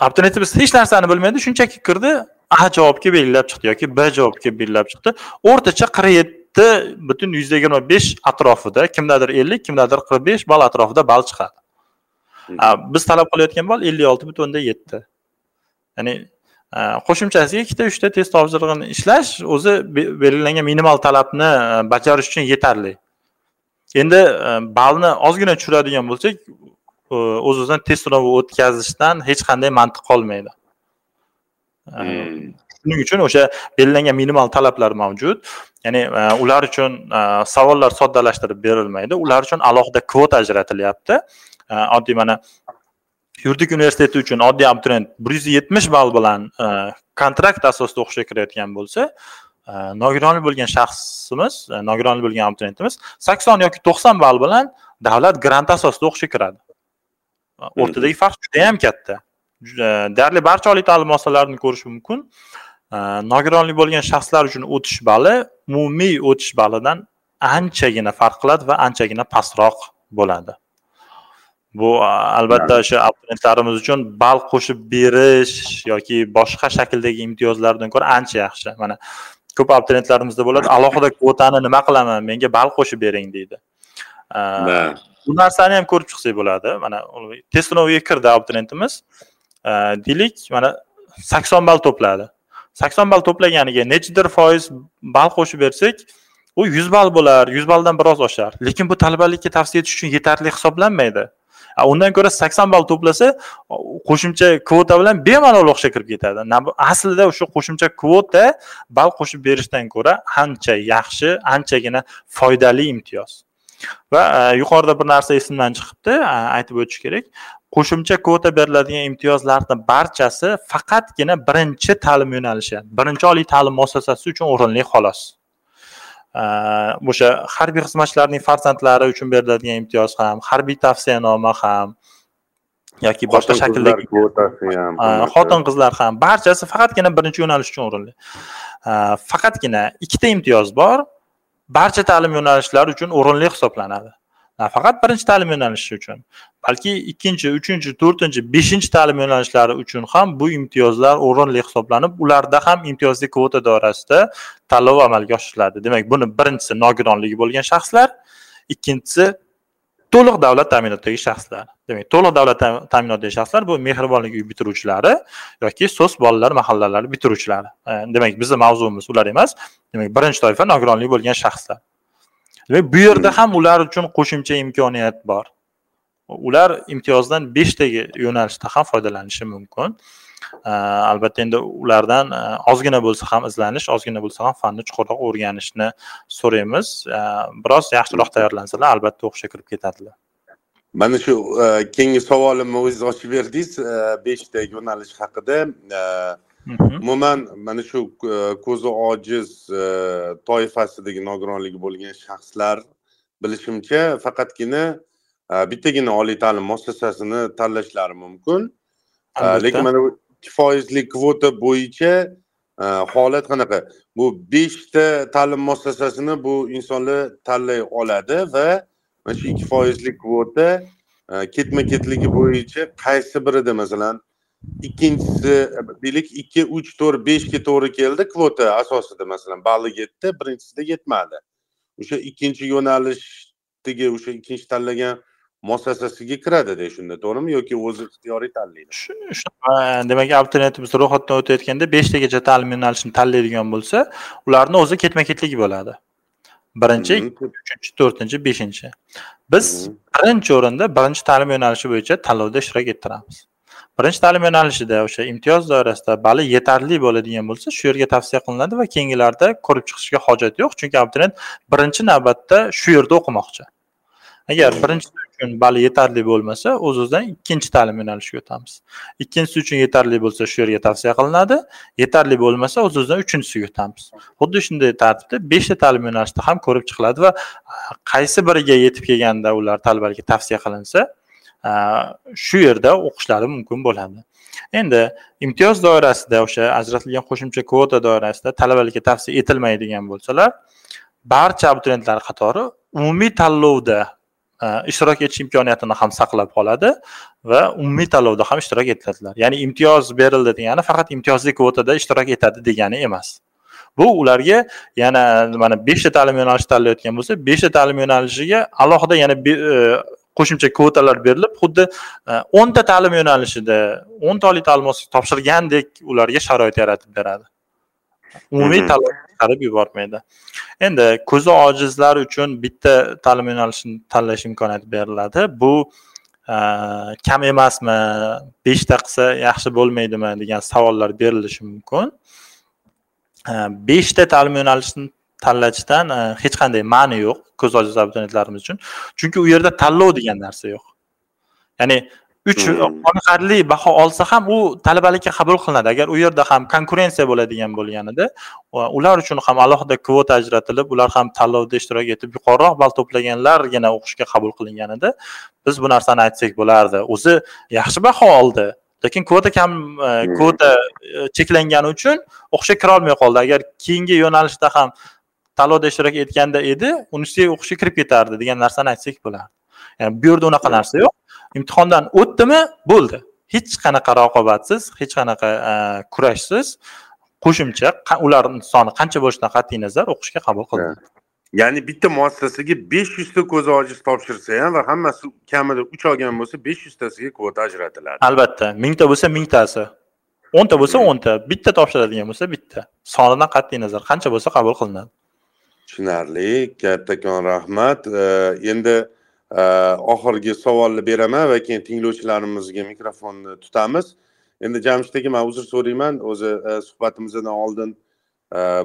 abituriyentimiz hech narsani bilmaydi shunchaki kirdi a javobga belgilab chiqdi yoki b javobga belgilab chiqdi. O'rtacha qirq yetti butun yuzda yigirma besh atrofida kimdadir ellik kimdadir qirq besh ball atrofida ball chiqadi. Biz talab qilayotgan ball ellik olti butun o'nda yetti. Ya'ni qo'shimchasiga ikkita uchta test topshirig'ini ishlash o'zi belgilangan minimal talabni bajarish uchun yetarli. Endi ballni ozgina tushiradigan bo'lsak o'z o'zidan test sinovi o'tkazishdan hech qanday mantiq qolmaydi. Shuning uchun o'sha belgilangan minimal talablar mavjud. Ya'ni ular uchun savollar soddalashtirib berilmaydi. Ular uchun alohida kvota ajratilyapti. Oddiy mana yuridik universiteti uchun oddiy abituriyent bir yuz yetmish ball bilan kontrakt asosida o'qishga kirayotgan bo'lsa nogironlik bo'lgan shaxsimiz nogironlik bo'lgan abituriyentimiz sakson yoki to'qson ball bilan davlat grant asosida o'qishga kiradi. O'rtadagi farq judayam katta. Deyarli barcha oliy ta'lim muassasalarini ko'rish mumkin. Nogironlik bo'lgan shaxslar uchun o'tish balli umumiy o'tish ballidan anchagina farq qiladi va anchagina pastroq bo'ladi bu albatta o'sha abituriyentlarimiz uchun ball qo'shib berish yoki boshqa shakldagi imtiyozlardan ko'ra ancha yaxshi. Mana ko'p abituriyentlarimizda bo'ladi alohida kvotani nima qilaman menga ball qo'shib bering deydi. Bu narsani ham ko'rib chiqsak bo'ladi. Mana test sinoviga kirdi abituriyentimiz deylik mana sakson ball to'pladi. Sakson ball to'plaganiga nechidir foiz ball qo'shib bersak u yuz ball bo'lar yuz balldan biroz oshar. Lekin bu talabalikka tavsiya etish uchun yetarli hisoblanmaydi undan ko'ra sakson ball to'plasa qo'shimcha kvota bilan bemalol o'qishga kirib ketadi. Aslida o'sha qo'shimcha kvota ball qo'shib berishdan ko'ra ancha yaxshi anchagina foydali imtiyoz. Va e, yuqorida bir narsa esimdan chiqibdi aytib o'tish kerak. Qo'shimcha kvota beriladigan imtiyozlarni barchasi faqatgina birinchi ta'lim yo'nalishi birinchi oliy ta'lim muassasasi uchun o'rinli xolos. O'sha harbiy xizmatchilarning farzandlari uchun beriladigan imtiyoz ham harbiy tavsiyanoma ham yoki boshqa shakldagi xotin qizlar ham. Barchasi faqatgina birinchi yo'nalish uchun o'rinli faqatgina ikkita imtiyoz bor. Barcha ta'lim yo'nalishlari uchun o'rinli hisoblanadi nafaqat birinchi ta'lim yo'nalishi uchun balki ikkinchi uchinchi to'rtinchi beshinchi ta'lim yo'nalishlari uchun ham bu imtiyozlar o'rinli hisoblanib ularda ham imtiyozli kvota doirasida tanlov amalga oshiriladi. Demak buni birinchisi nogironligi bo'lgan shaxslar ikkinchisi to'liq davlat ta'minotidagi shaxslar. Demak to'liq davlat ta'minotidagi shaxslar bu mehribonlik uyi bitiruvchilari yoki so'z bolalar mahallalari bitiruvchilari. Demak bizni mavzuimiz ular emas. Demak birinchi toifa nogironligi bo'lgan shaxslar. Demak bu yerda ham ular uchun qo'shimcha imkoniyat bor. Ular imtiyozdan beshtagi yo'nalishda ham foydalanishi mumkin. Albatta endi ulardan ozgina bo'lsa ham izlanish ozgina bo'lsa ham fanni chuqurroq o'rganishni so'raymiz. Biroz yaxshiroq tayyorlansalar albatta o'qishga kirib ketadilar. Mana shu keyingi savolimni o'zingiz ochib berdingiz. Beshta yo'nalish haqida umuman mana shu ko'zi ojiz toifasidagi nogironligi bo'lgan shaxslar bilishimcha faqatgina bittagina oliy ta'lim muassasasini tanlashlari mumkin. Lekin mana bu ikki foizli kvota bo'yicha e, holat qanaqa? Bu beshta ta'lim muassasasini bu insonlar tanlay oladi va mana shu ikki foizli kvota e, ketma ketligi bo'yicha qaysi birida masalan ikkinchisi deylik ikki uch to'rt beshga to'g'ri keldi kvota asosida masalan balli yetdi birinchisida yetmadi. O'sha ikkinchi yo'nalishdagi o'sha ikkinchi tanlagan muassasasiga kiradida shunda to'g'rimi? Yoki o'zi ixtiyoriy tanlaydi? Demak abituriyentimiz ro'yxatdan o'tayotganda beshtagacha ta'lim yo'nalishini tanlaydigan bo'lsa ularni o'zi ketma ketligi bo'ladi. Birinchi uchinchi to'rtinchi beshinchi. Biz birinchi o'rinda birinchi ta'lim yo'nalishi bo'yicha tanlovda ishtirok ettiramiz birinchi ta'lim yo'nalishida o'sha imtiyoz doirasida balli yetarli bo'ladigan bo'lsa shu yerga tavsiya qilinadi va keyingilarda ko'rib chiqishga hojat yo'q. Chunki abituriyent birinchi navbatda shu yerda o'qimoqchi. Agar birinchi uchun balli yetarli bo'lmasa o'z o'zidan ikkinchi ta'lim yo'nalishiga o'tamiz. Ikkinchisi uchun yetarli bo'lsa shu yerga tavsiya qilinadi yetarli bo'lmasa o'z o'zidan uchinchisiga o'tamiz. Xuddi shunday tartibda beshta ta'lim yo'nalishida ham ko'rib chiqiladi va qaysi biriga yetib kelganda ular talabalarga tavsiya qilinsa shu yerda o'qishlari mumkin bo'ladi. Endi imtiyoz doirasida o'sha ajratilgan qo'shimcha kvota doirasida talabalikka tavsiya etilmaydigan bo'lsalar barcha abituriyentlar qatori umumiy tanlovda e, ishtirok etish imkoniyatini ham saqlab qoladi va umumiy tanlovda ham ishtirok etadilar. Ya'ni imtiyoz berildi degani faqat imtiyozli kvotada ishtirok etadi degani emas. Bu ularga yana mana beshta ta'lim yo'nalishi tanlayotgan bo'lsa beshta ta'lim yo'nalishiga alohida yana e, qo'shimcha kvotalar berilib xuddi e, o'nta ta'lim yo'nalishida o'nta oliy ta'lim muassasasi topshirgandek ularga sharoit yaratib beradi. Umumiy tanlov chiqarib yubormaydi. Endi ko'zi ojizlar uchun bitta ta'lim yo'nalishini tanlash imkoniyati beriladi. Bu e, kam emasmi beshta qilsa yaxshi bo'lmaydimi degan savollar berilishi mumkin. E, beshta ta'lim yo'nalishini tanlashdan e, hech qanday ma'ni yo'q ko'z ojiz abituriyentlarimiz uchun. Chunki u yerda tanlov degan narsa yo'q. Ya'ni uch hmm. qoniqarli baho olsa ham u talabalikka qabul qilinadi. Agar u yerda ham konkurensiya bo'ladigan bo'lganida ular uchun ham alohida kvota ajratilib ular ham tanlovda ishtirok etib yuqoriroq ball to'plaganlargina o'qishga qabul qilinganida biz bu narsani aytsak bo'lardi. O'zi yaxshi baho oldi lekin kvota kam e, hmm. kvota e, cheklangani uchun o'qishga kirolmay qoldi. Agar keyingi yo'nalishda ham tanlovda ishtirok etganda edi universitetga o'qishga kirib ketardi degan narsani aytsak bo'lardi. Ya'ni bu yerda unaqa narsa yo'q. Imtihondan o'tdimi? Bo'ldi. Hech qanaqa raqobatsiz hech qanaqa e, kurashsiz. Qo'shimcha ularni soni qancha bo'lishidan qat'iy nazar o'qishga qabul qilinadi ya'ni bitta muassasaga besh yuzta ko'zi ojiz topshirsa ham va hammasi kamida uch olgan bo'lsa besh yuztasiga kvota ajratiladi. Albatta mingta bo'lsa mingtasi o'nta bo'lsa o'nta bitta topshiradigan bo'lsa bitta. Sonidan qat'iy nazar qancha bo'lsa qabul qilinadi tushunarli. Kattakon rahmat. Endi oxirgi savolni beraman va keyin tinglovchilarimizga mikrofonni tutamiz. Endi jamshid aka man uzr so'rayman. O'zi suhbatimizdan oldin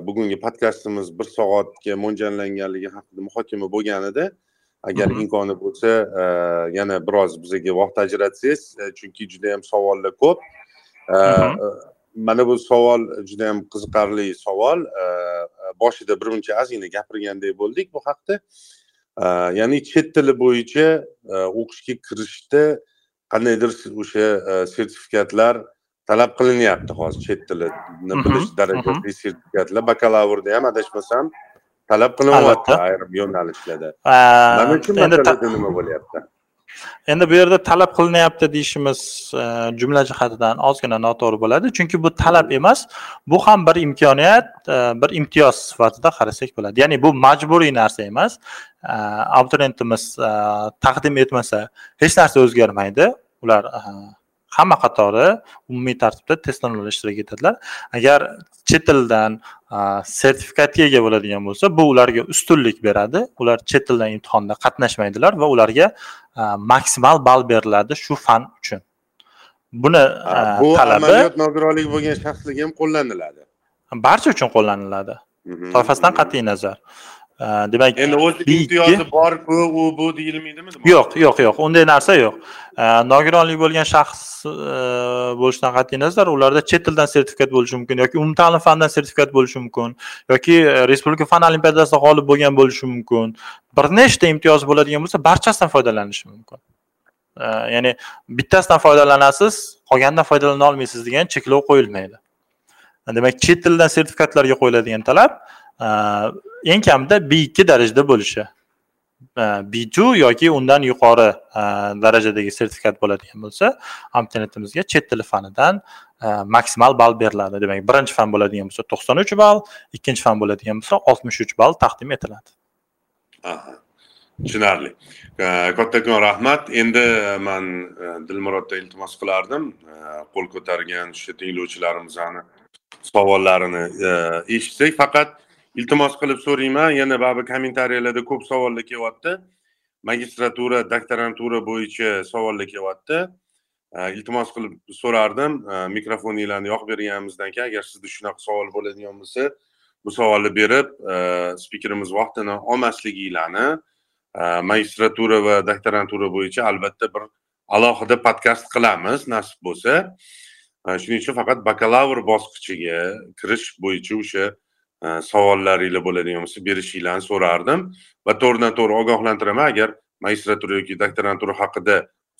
bugungi podkastimiz bir soatga mo'ljallanganligi haqida muhokama bo'lgan edi agar Mhm. imkoni bo'lsa e, yana biroz bizga vaqt ajratsangiz e, chunki juda yam savollar ko'p. E, Mhm. e, mana bu savol juda yam qiziqarli savol. E, boshida birmuncha ozgina gapirgandek bo'ldik bu haqda. Ya'ni chet tili bo'yicha o'qishga kirishda qandaydir o'sha sertifikatlar talab qilinyapti hozir chet tilini bilish darajasida sertifikatlar bakalavrda ham adashmasam talab qilinyapti ayrim yo'nalishlarda. Mana shu masalada nima bo'lyapti endi bu yerda talab qilinyapti deyishimiz e, jumla jihatidan ozgina noto'g'ri bo'ladi. Chunki bu talab emas bu ham bir imkoniyat e, bir imtiyoz sifatida qarasak bo'ladi. Ya'ni bu majburiy narsa emas. E, Abituriyentimiz taqdim etmasa hech narsa o'zgarmaydi. Ular hamma qatori umumiy tartibda test sinovida ishtirok etadilar. Agar chet tilidan e, sertifikatga ega bo'ladigan bo'lsa bu ularga ustunlik beradi. Ular chet tilidan imtihonda qatnashmaydilar va ularga maksimal ball beriladi shu fan uchun. Buni bu amaliyot nogironligi bo'lgan shaxslarga ham qo'llaniladi. Barcha uchun qo'llaniladi. Mhm. toifasidan qat'iy nazar demak endi B2 imtiyozi borku u bu deyilmaydimi yo'q yo'q yo'q unday narsa yo'q. Nogironlik bo'lgan shaxs e, bo'lishidan qat'iy nazar ularda chet tildan sertifikat bo'lishi mumkin yoki umumta'lim fandan sertifikat bo'lishi mumkin yoki e, respublika fan olimpiadasida g'olib bo'lgan bo'lishi mumkin. Bir nechta imtiyoz bo'ladigan bo'lsa barchasidan foydalanishi mumkin. E, ya'ni bittasidan foydalanasiz qolganidan foydalana olmaysiz degan cheklov qo'yilmaydi. Demak chet tilidan sertifikatlarga qo'yiladigan talab eng kamida b ikki darajada bo'lishi. B2 yoki undan yuqori darajadagi sertifikat bo'ladigan bo'lsa abituriyentimizga chet tili fanidan maksimal ball beriladi. Demak birinchi fan bo'ladigan bo'lsa to'qson uch ball ikkinchi fan bo'ladigan bo'lsa oltmish uch ball taqdim etiladi. Aha. tushunarli. Kattakon rahmat. Endi man eh, dilmuroddan iltimos qilardim. Qo'l ko'targan o'sha tinglovchilarimizni savollarini eshitsak faqat iltimos qilib so'rayman. Yana baribir kommentariyalarda ko'p savollar kelyapti. Magistratura doktorantura bo'yicha savollar kelyapti. E, iltimos qilib so'rardim. E, mikrofoninglarni yoqib berganimizdan keyin agar sizda shunaqa savol bo'ladigan bo'lsa bu savolni berib e, spikerimiz vaqtini olmasliginglarni magistratura va doktorantura bo'yicha albatta bir alohida podkast qilamiz nasib bo'lsa. Shuning uchun faqat bakalavr bosqichiga kirish bo'yicha o'sha savollaringlar bo'ladigan bo'lsa berishinglarni so'rardim. Va to'g'ridan to'g'ri ogohlantiraman agar magistratura yoki doktorantura haqida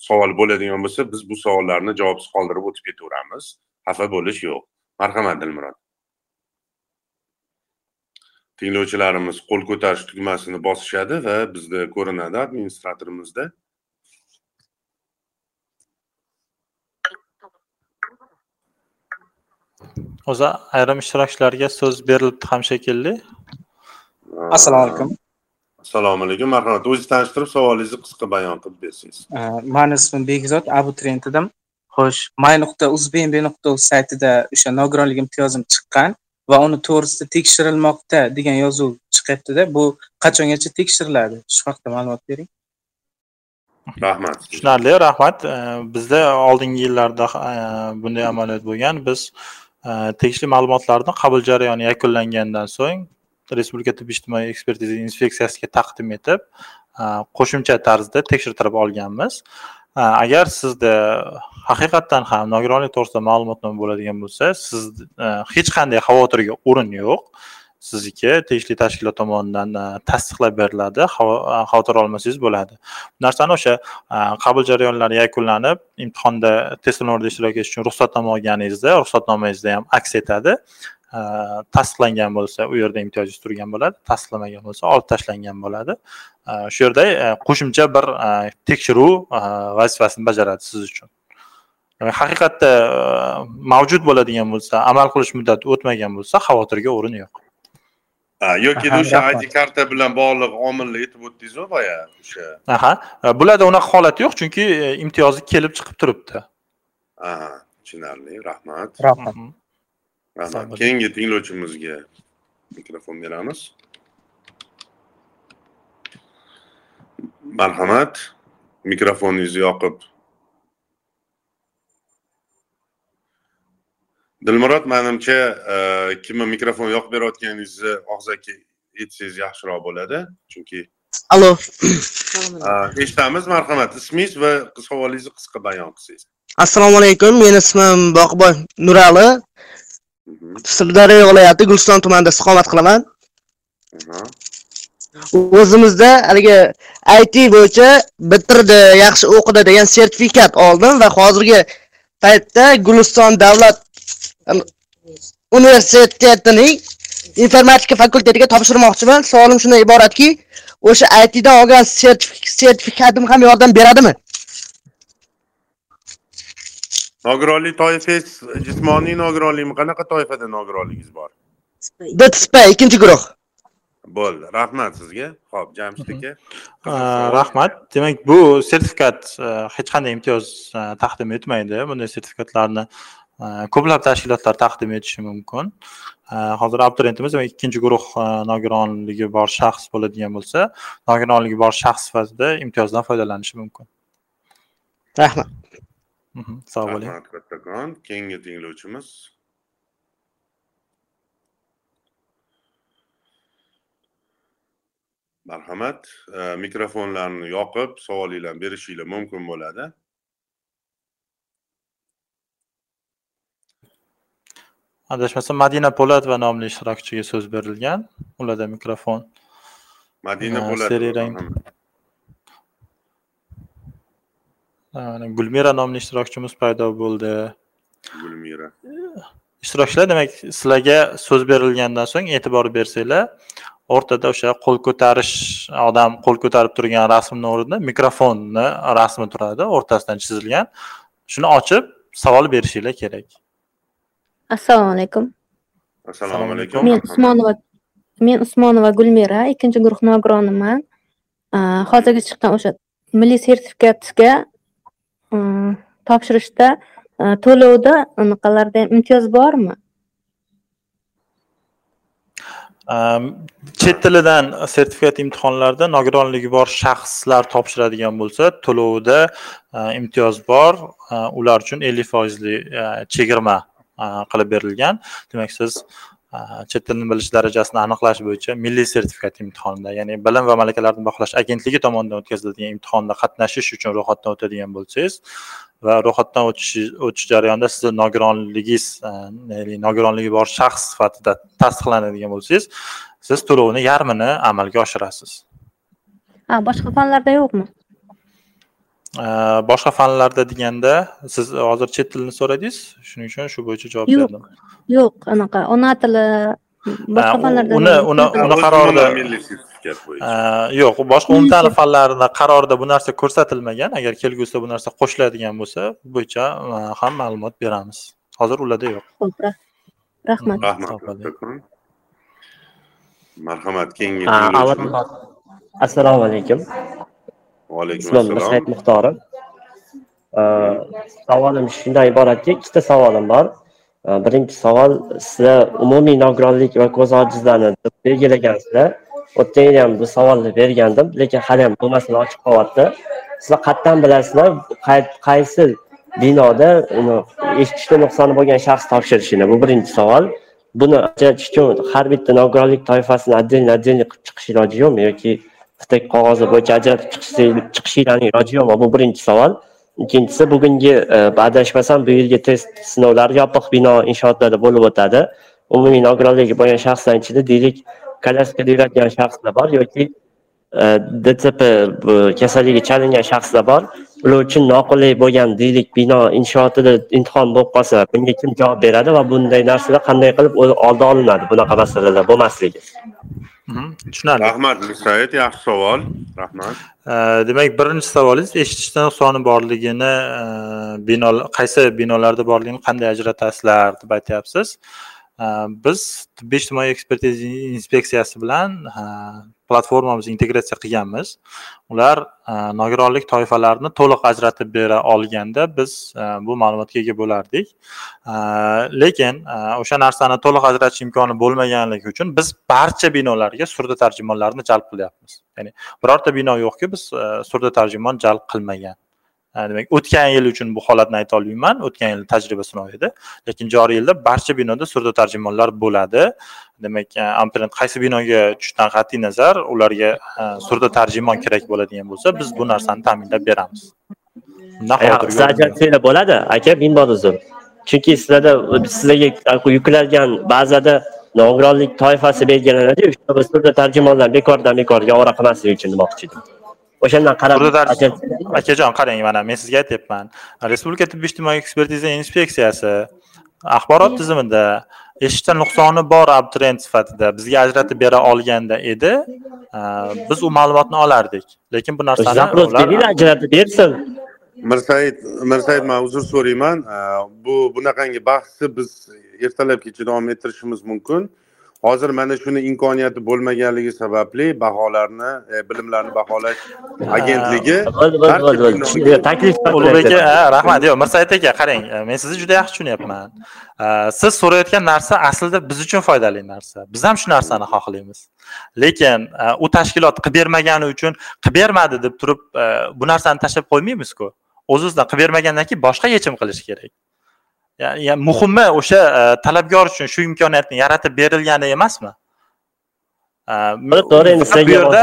savol bo'ladigan bo'lsa biz bu savollarni javobsiz qoldirib o'tib ketaveramiz. Xafa bo'lish yo'q. Marhamat dilmurod. Tinglovchilarimiz qo'l ko'tarish tugmasini bosishadi va bizda ko'rinadi administratorimizda. O'zi ayrim ishtirokchilarga so'z berilibdi ham shekilli. Assalomu alaykum. Assalomu alaykum marhamat. O'zingizni tanishtirib savolingizni qisqa bayon qilib bersangiz. Uh, mani ismim bekzod abituriyent edim xo'sh my nuqta uzbnb nuqta uz saytida o'sha nogironlik imtiyozim chiqqan va uni to'g'risida tekshirilmoqda degan yozuv chiqyaptida bu qachongacha tekshiriladi shu haqida ma'lumot bering. Rahmat. Tushunarli rahmat. E, bizda oldingi yillarda e, bunday amaliyot bo'lgan. Biz tegishli ma'lumotlarni qabul jarayoni yakunlangandan so'ng respublika tibbiy ijtimoiy ekspertiza inspeksiyasiga taqdim etib э, qo'shimcha tarzda tekshirtirib olganmiz. Э, agar sizda haqiqatdan ham nogironlik to'g'risida ma'lumotnoma bo'ladigan bo'lsa siz э, hech qanday xavotirga o'rin yo'q. Sizniki tegishli tashkilot tomonidan e, tasdiqlab beriladi. E, xavotir olmasangiz bo'ladi. Bu narsani o'sha e, qabul jarayonlari yakunlanib imtihonda test sinovida ishtirok etish uchun ruxsatnoma olganingizda ruxsatnomangizda ham aks etadi. Tasdiqlangan bo'lsa u yerda imtiyozingiz turgan bo'ladi tasdiqlamagan bo'lsa olib tashlangan bo'ladi. Shu yerda qo'shimcha bir tekshiruv vazifasini bajaradi siz uchun. Haqiqatda mavjud bo'ladigan bo'lsa amal qilish muddati o'tmagan bo'lsa xavotirga o'rin yo'q. Yoki o'sha id karta bilan bog'liq omilni aytib o'tdingizu boya o'sha? Aha E, bularda unaqa holat yo'q chunki e, imtiyozi kelib chiqib turibdi. Aha tushunarli rahmat. Rahmat. Rahmat. Keyingi tinglovchimizga mikrofon beramiz. Marhamat. Mikrofoningizni yoqib dilmurod manimcha e, kimni mikrofon yoqib berayotganingizni og'zaki aytsangiz yaxshiroq bo'ladi chunki Allo. eshitamiz marhamat ismingiz va savolingizni qisqa bayon qilsangiz Assalomu alaykum. Meni ismim Boqboy Nurali. Mhm, Sirdaryo viloyati Guliston tumanida istiqomat qilaman. O'zimizda haligi IT bo'yicha bitirdi, yaxshi o'qidi degan sertifikat oldim va hozirgi paytda Guliston davlat em, universitetining informatika fakultetiga topshirmoqchiman. Savolim shundan iboratki, o'sha IT dan olgan sertifik- sertifikatim ham yordam beradimi? nogironlik toifangiz jismoniy nogironlikmi qanaqa toifada nogironligingiz bor? DTSP ikkinchi guruh. bo'ldi. Rahmat sizga. Ho'p jamshid aka. Rahmat. Demak bu sertifikat uh, hech qanday imtiyoz uh, taqdim etmaydi. Bunday sertifikatlarni ko'plab tashkilotlar taqdim etishi mumkin. Uh, hozir abituriyentimiz demak ikkinchi guruh uh, nogironligi bor shaxs bo'ladigan bo'lsa nogironligi bor shaxs sifatida imtiyozdan foydalanishi mumkin. Rahmat. Mhm, sog' bo'ling. Rahmat kattakon. Keyingi tinglovchimiz. Marhamat. Mikrofonlarni yoqib savolinglarni berishinglar mumkin bo'ladi adashmasam madina po'latova nomli ishtirokchiga so'z berilgan. Ularda mikrofon. Madina uh, gulmira nomli ishtirokchimiz paydo bo'ldi. Gulmira. Ishtirokchilar demak sizlarga so'z berilgandan so'ng e'tibor bersanglar o'rtada o'sha qo'l ko'tarish odam qo'l ko'tarib turgan rasmni o'rnida mikrofonni rasmi turadi o'rtasidan chizilgan. Shuni ochib savol berishinglar kerak assalomu alaykum assalomu alaykum men usmonova men usmonova gulmira ikkinchi guruh nogironiman hozirgi chiqqan o'sha milliy sertifikatga topshirishda to'lovda anaqalarda ham imtiyoz bormi chet tilidan sertifikat imtihonlarida nogironligi bor shaxslar topshiradigan bo'lsa to'lovida uh, imtiyoz bor ular uchun ellik foizli chegirma qilib berilgan. Demak siz chet tilini bilish darajasini aniqlash bo'yicha milliy sertifikat imtihonida ya'ni bilim va malakalarni baholash agentligi tomonidan o'tkaziladigan imtihonda qatnashish uchun ro'yxatdan o'tadigan bo'lsangiz va ro'yxatdan o'tish o'tish jarayonida sizni nogironligingiz ya'ni nogironligi bor shaxs sifatida tasdiqlanadigan bo'lsangiz siz to'lovni yarmini amalga oshirasiz. Ha boshqa fanlarda yo'qmi? Boshqa fanlarda deganda siz hozir chet tilini so'radingiz? Shuning uchun shu bo'yicha javob berdim. Yo'q anaqa. Ona tili boshqa fanlarda uni uni uni Uh, yo'q boshqa umumta'lim fanlarida qarorida bu narsa ko'rsatilmagan. Agar kelgusida bu narsa qo'shiladigan bo'lsa bu bo'yicha ham ma'lumot beramiz. Hozir ularda yo'q. Rahmat. Rahmat. Marhamat keyingi assalomu alaykum vaalaykum assalom Ö, savolim shundan iboratki ikkita savolim bor. Birinchi savol sizlar umumiy nogironlik va ko'z ojizlarni deb belgilagansizlar o'tgan yili ham bu savolni bergandim lekin hali ham bu masala ochiq qolyapti sizlar qayerdan bilasizlar qay- qaysi binoda eshitishda nuqsoni bo'lgan shaxs topshirishini? Bu birinchi savol. Buni ajratish uchun har bitta nogironlik toifasini отдельно отдельно qilib chiqish iloji yo'qmi yoki bitta qog'ozi bo'yicha ajratib chiqishinglarni iloji yo'qmi bu birinchi savol. Ikkinchisi bugungi e, adashmasam bu yilgi test sinovlari yopiq bino inshootlarda bo'lib o'tadi. Umumiy nogironligi bo'lgan shaxslarning ichida deylik kolyaskada yuradigan shaxslar bor yoki e, dtp bu kasalligiga chalingan shaxslar bor. Ular uchun noqulay bo'lgan deylik bino inshootida imtihon bo'lib qolsa bunga kim javob beradi va bunday narsalar qanday qilib o'z- oldi olinadi? Bunaqa masalalar bo'lmasligi. Tushunarli rahmat nusrat yaxshi savol. Rahmat. Uh, demak birinchi savolingiz eshitishda nuqsoni borligini uh, bino qaysi binolarda borligini qanday ajratasizlar deb aytyapsiz. Biz tibbiy ijtimoiy ekspertiza inspeksiyasi bilan platformamizni integratsiya qilganmiz. Ular e, nogironlik toifalarini to'liq ajratib bera olganda biz e, bu ma'lumotga ega bo'lardik. E, lekin o'sha narsani to'liq ajratish imkoni bo'lmaganligi uchun biz barcha binolarga surda tarjimonlarni jalb qilyapmiz. Ya'ni birorta bino yo'qki biz surda tarjimon jalb qilmagan. Demak o'tgan yil uchun bu holatni ayta olmayman. O'tgan yil tajriba sinov edi. Lekin joriy yilda barcha binoda surdo tarjimonlar bo'ladi. Demak abituriyent qaysi binoga tushishdan qat'iy nazar ularga surdo tarjimon kerak bo'ladigan bo'lsa biz bu narsani ta'minlab beramiz. Siz ajratsanglar bo'ladi. Aka minbor uzr chunki sizlarda sizlarga yuklangan bazada nogironlik toifasi belgilanadiyu surdo tarjimonlar bekordan bekorga ovora qilmaslik uchun demoqchi edim o'shandan qarab akajon qarang mana men sizga aytyapman. Respublika tibbiy ijtimoiy ekspertiza inspeksiyasi axborot tizimida eshitishda nuqsoni bor abituriyent sifatida bizga ajratib bera olganda edi. Biz u ma'lumotni olardik lekin bu narsani ajratib bersin. Mirsaid mirsaid man uzr so'rayman. Bu bunaqangi bahsni biz ertalabgacha davom ettirishimiz mumkin hozir mana shuni imkoniyati bo'lmaganligi sababli baholarni e, bilimlarni baholash agentligi taklif ulug'bek aka rahmat. Yo'q mirsaid aka qarang. E, men sizni juda yaxshi tushunyapman. E, siz so'rayotgan narsa aslida biz uchun foydali narsa. Biz ham shu narsani xohlaymiz lekin u tashkilot qilib bermagani uchun qilib bermadi deb turib bu narsani tashlab qo'ymaymizku. O'z o'zidan qilib bermagandan keyin boshqa yechim qilish kerak ya'ni muhimi o'sha e, talabgor uchun shu imkoniyatni yaratib berilgani emasmi? To'g'ri endi bu yerda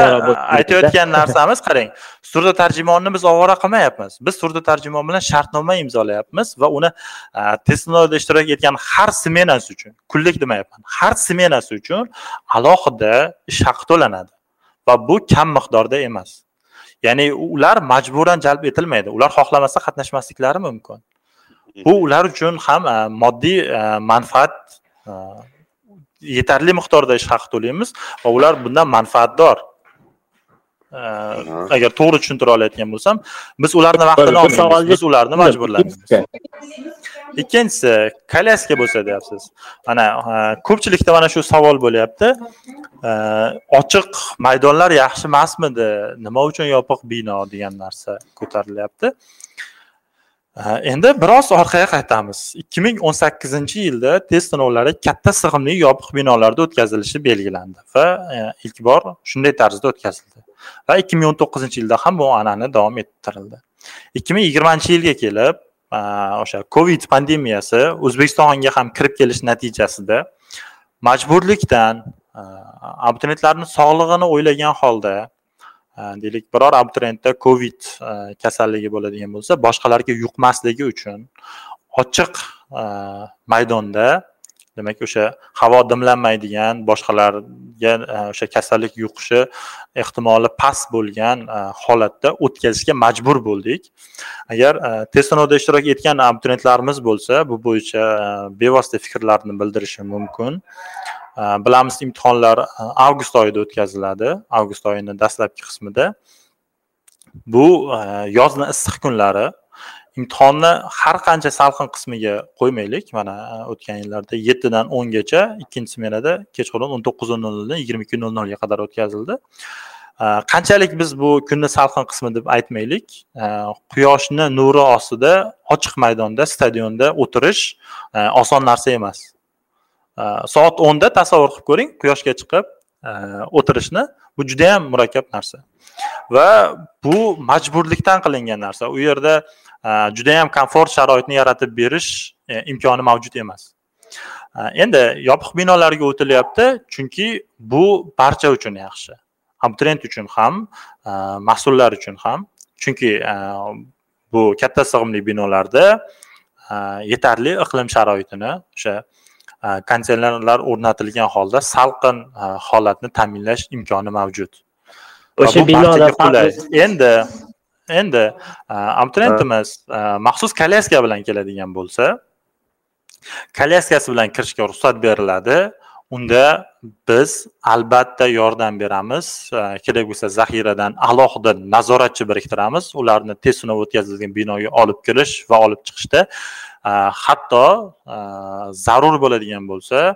aytayotgan narsamiz qarang surdo tarjimonni biz ovora qilmayapmiz. Biz surdo tarjimon bilan shartnoma imzolayapmiz va uni e, test sinovida ishtirok etgan har smenasi uchun kunlik demayapman har smenasi uchun alohida ish haqi to'lanadi va bu kam miqdorda emas. Ya'ni ular majburan jalb etilmaydi ular xohlamasa qatnashmasliklari mumkin bu ular uchun ham e, moddiy e, manfaat e, yetarli miqdorda ish haqi to'laymiz va ular bundan manfaatdor. Agar to'g'ri tushuntira olayotgan bo'lsam biz ularni vaqtini olmaymiz. Biz ularni majburlaymiz. Ikkinchisi kolyaska bo'lsa deyapsiz. Mana ko'pchilikda mana shu savol bo'lyapti. Ochiq maydonlar yaxshi emasmidi? Nima uchun yopiq bino degan narsa ko'tarilyapti Э, endi biroz orqaga qaytamiz. ikki ming o'n sakkizinchi yilda test sinovlari katta sig'imli yopiq binolarda o'tkazilishi belgilandi va e, ilk bor shunday tarzda o'tkazildi va ikki ming o'n to'qqizinchi yilda ham bu an'ana davom ettirildi. ikki ming yigirmanchi yilga kelib e, o'sha covid pandemiyasi o'zbekistonga ham kirib kelish natijasida majburlikdan e, abituriyentlarni sog'lig'ini o'ylagan holda Э, deylik biror abituriyentda covid e, kasalligi bo'ladigan bo'lsa boshqalarga yuqmasligi uchun ochiq e, maydonda demak o'sha havo dimlanmaydigan boshqalarga e, o'sha kasallik yuqishi ehtimoli past bo'lgan e, holatda o'tkazishga majbur bo'ldik. Agar e, test sinovida ishtirok etgan abituriyentlarimiz bo'lsa bu bo'yicha bevosita fikrlarini bildirishi mumkin. Bilamiz imtihonlar avgust oyida o'tkaziladi avgust oyini dastlabki qismida. Bu yozni issiq kunlari imtihonni har qancha salqin qismiga qo'ymaylik. Mana e, o'tgan yillarda yettidan o'ngacha ikkinchi smenada kechqurun o'n to'qqiz nol noldan yigirma ikki nol nolga qadar o'tkazildi. E, qanchalik biz bu kunni salqin qismi deb aytmaylik. E, quyoshni nuri ostida ochiq maydonda stadionda o'tirish oson narsa emas. Soat o'nda tasavvur qilib ko'ring quyoshga chiqib E, o'tirishni bu juda yam murakkab narsa. Va bu majburlikdan qilingan narsa. U yerda e, juda yam komfort sharoitni yaratib berish e, imkoni mavjud emas. Endi yopiq binolarga o'tilyapti chunki bu barcha uchun yaxshi. Abituriyent uchun ham mas'ullar uchun ham. Chunki bu katta sig'imli binolarda yetarli iqlim sharoitini o'sha konditsionerlar o'rnatilgan holda salqin holatni ta'minlash imkoni mavjud. O'sha binoda endi endi abituriyentimiz maxsus kolyaska bilan keladigan bo'lsa kolyaskasi bilan kirishga ruxsat beriladi. Unda biz albatta yordam beramiz. Kerak bo'lsa zaxiradan alohida nazoratchi biriktiramiz. Ularni test sinov o'tkazilgan binoga olib kirish va olib chiqishda hatto zarur bo'ladigan bo'lsa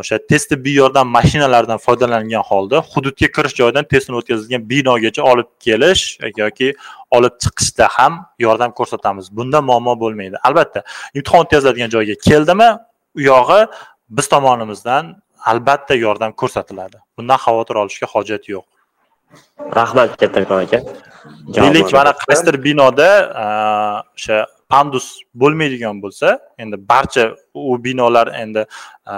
o'sha tez tibbiy yordam mashinalaridan foydalangan holda hududga kirish joyidan test sinov o'tkazilgan binogacha olib kelish yoki olib chiqishda ham yordam ko'rsatamiz. Bunda muammo bo'lmaydi. Albatta imtihon o'tkaziladigan joyga keldimi u yog'i biz tomonimizdan albatta yordam ko'rsatiladi. Bundan xavotir olishga hojat yo'q. Rahmat kattakon aka deylik mana qaysidir binoda o'sha pandus bo'lmaydigan bo'lsa endi barcha u binolar endi e,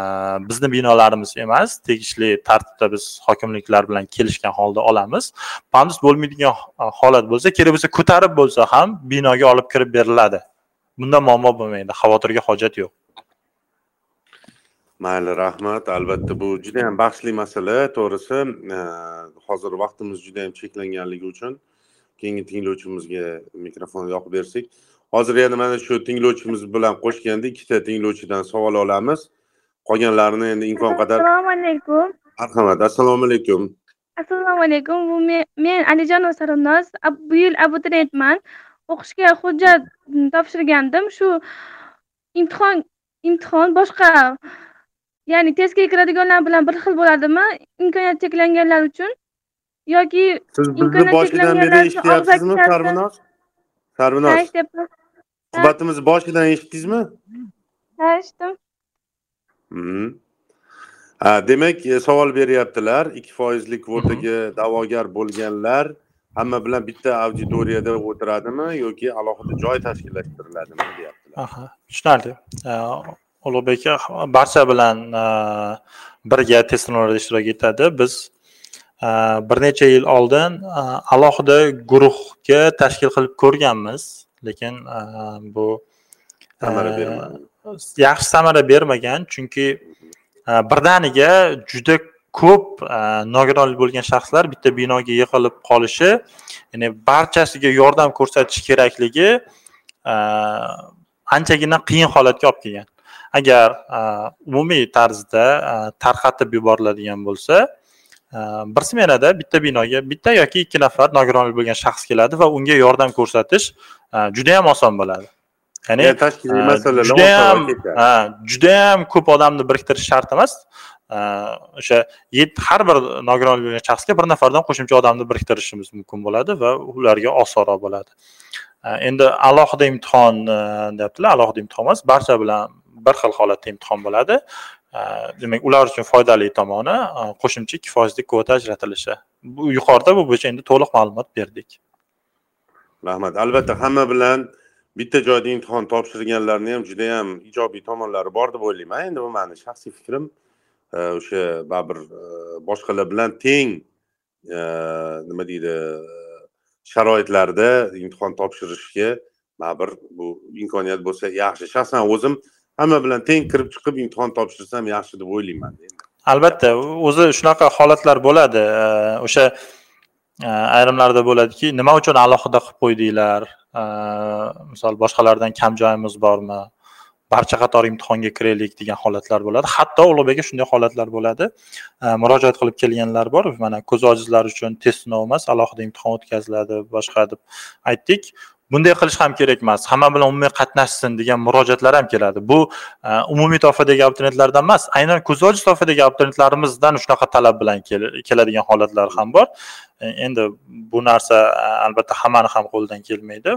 bizni binolarimiz emas tegishli tartibda biz hokimliklar bilan kelishgan holda olamiz. Pandus bo'lmaydigan e, holat bo'lsa kerak bo'lsa ko'tarib bo'lsa ham binoga olib kirib beriladi. Bunda muammo bo'lmaydi xavotirga hojat yo'q. Mayli rahmat. Albatta bu juda yam bahsli masala. To'g'risi e, hozir vaqtimiz juda yam cheklanganligi uchun keyingi tinglovchimizga mikrofon yoqib bersak hozir yana mana shu tinglovchimiz bilan qo'shganda ikkita tinglovchidan savol olamiz. Qolganlarini endi imkon qadar assalomu alaykum. Marhamat assalomu alaykum. Assalomu alaykum. Bu men alijonova sarvinoz bu yil abituriyentman. O'qishga hujjat topshirgandim. Shu imtihon imtihon boshqa ya'ni testga kiradiganlar bilan bir xil bo'ladimi? Imkoniyati cheklanganlar uchun yoki siz bizni boshidan beri eshityapsizmi sarvinoz? Sarvinoz suhbatimizni boshidan eshitdingizmi? Ha eshitdim. Ha demak e, savol beryaptilar. Ikki foizli kvotaga da'vogar bo'lganlar hamma bilan bitta auditoriyada o'tiradimi yoki alohida joy tashkillashtiriladimi deyaptilar? Aha tushunarli. Ulug'bek barcha bilan birga test sinovlarda ishtirok etadi. Biz bir necha yil oldin alohida guruhga tashkil qilib ko'rganmiz lekin bu samara bermadi yaxshi samara bermagan chunki birdaniga juda ko'p nogironlik bo'lgan shaxslar bitta binoga yig'ilib qolishi ya'ni barchasiga yordam ko'rsatish kerakligi anchagina qiyin holatga olib kelgan. Agar umumiy tarzda tarqatib yuboriladigan bo'lsa bir smenada bitta binoga bitta yoki ikki nafar nogironlik bo'lgan shaxs keladi va unga yordam ko'rsatish judayam oson bo'ladi. Ya'ni tashkiliy masalalar judayam judayam ko'p odamni biriktirish shart emas. O'sha har bir nogironlik bo'lgan shaxsga bir nafardan qo'shimcha odamni biriktirishimiz mumkin bo'ladi va ularga osonroq bo'ladi. Endi alohida imtihon deyaptilar alohida imtihon emas barcha bilan bir xil holatda imtihon bo'ladi Э, demak ular uchun foydali tomoni e, qo'shimcha ikki foizlik kvota ajratilishi. Bu yuqorida bu bo'yicha endi to'liq ma'lumot berdik. Rahmat. Albatta hamma bilan bitta joyda imtihon topshirganlarni ham juda yam ijobiy tomonlari bor deb o'ylayman. Endi bu mani shaxsiy fikrim e, o'sha baribir e, boshqalar bilan teng nima deydi sharoitlarda imtihon topshirishga baribir bu imkoniyat bo'lsa yaxshi. Shaxsan o'zim hamma bilan teng kirib chiqib imtihon topshirsam yaxshi deb o'ylayman albatta o'zi shunaqa holatlar bo'ladi. O'sha e, ayrimlarda bo'ladiki nima uchun alohida qilib qo'ydinglar? Misol boshqalardan kam joyimiz bormi? Barcha qator imtihonga kiraylik degan holatlar bo'ladi. Hatto ulug'bekka shunday holatlar bo'ladi. Murojaat qilib kelganlar bor. Mana ko'zi ojizlar uchun test sinovi emas alohida imtihon o'tkaziladi boshqa deb aytdik. Bunday qilish ham kerak emas hamma bilan umumiy qatnashsin degan murojaatlar ham keladi. Bu e, umumiy toifadagi abituriyentlardan emas aynan ko'zi ojiz toifadagi abituriyentlarimizdan shunaqa talab bilan keladigan holatlar ham bor. E, endi bu narsa e, albatta hammani ham qo'lidan kelmaydi.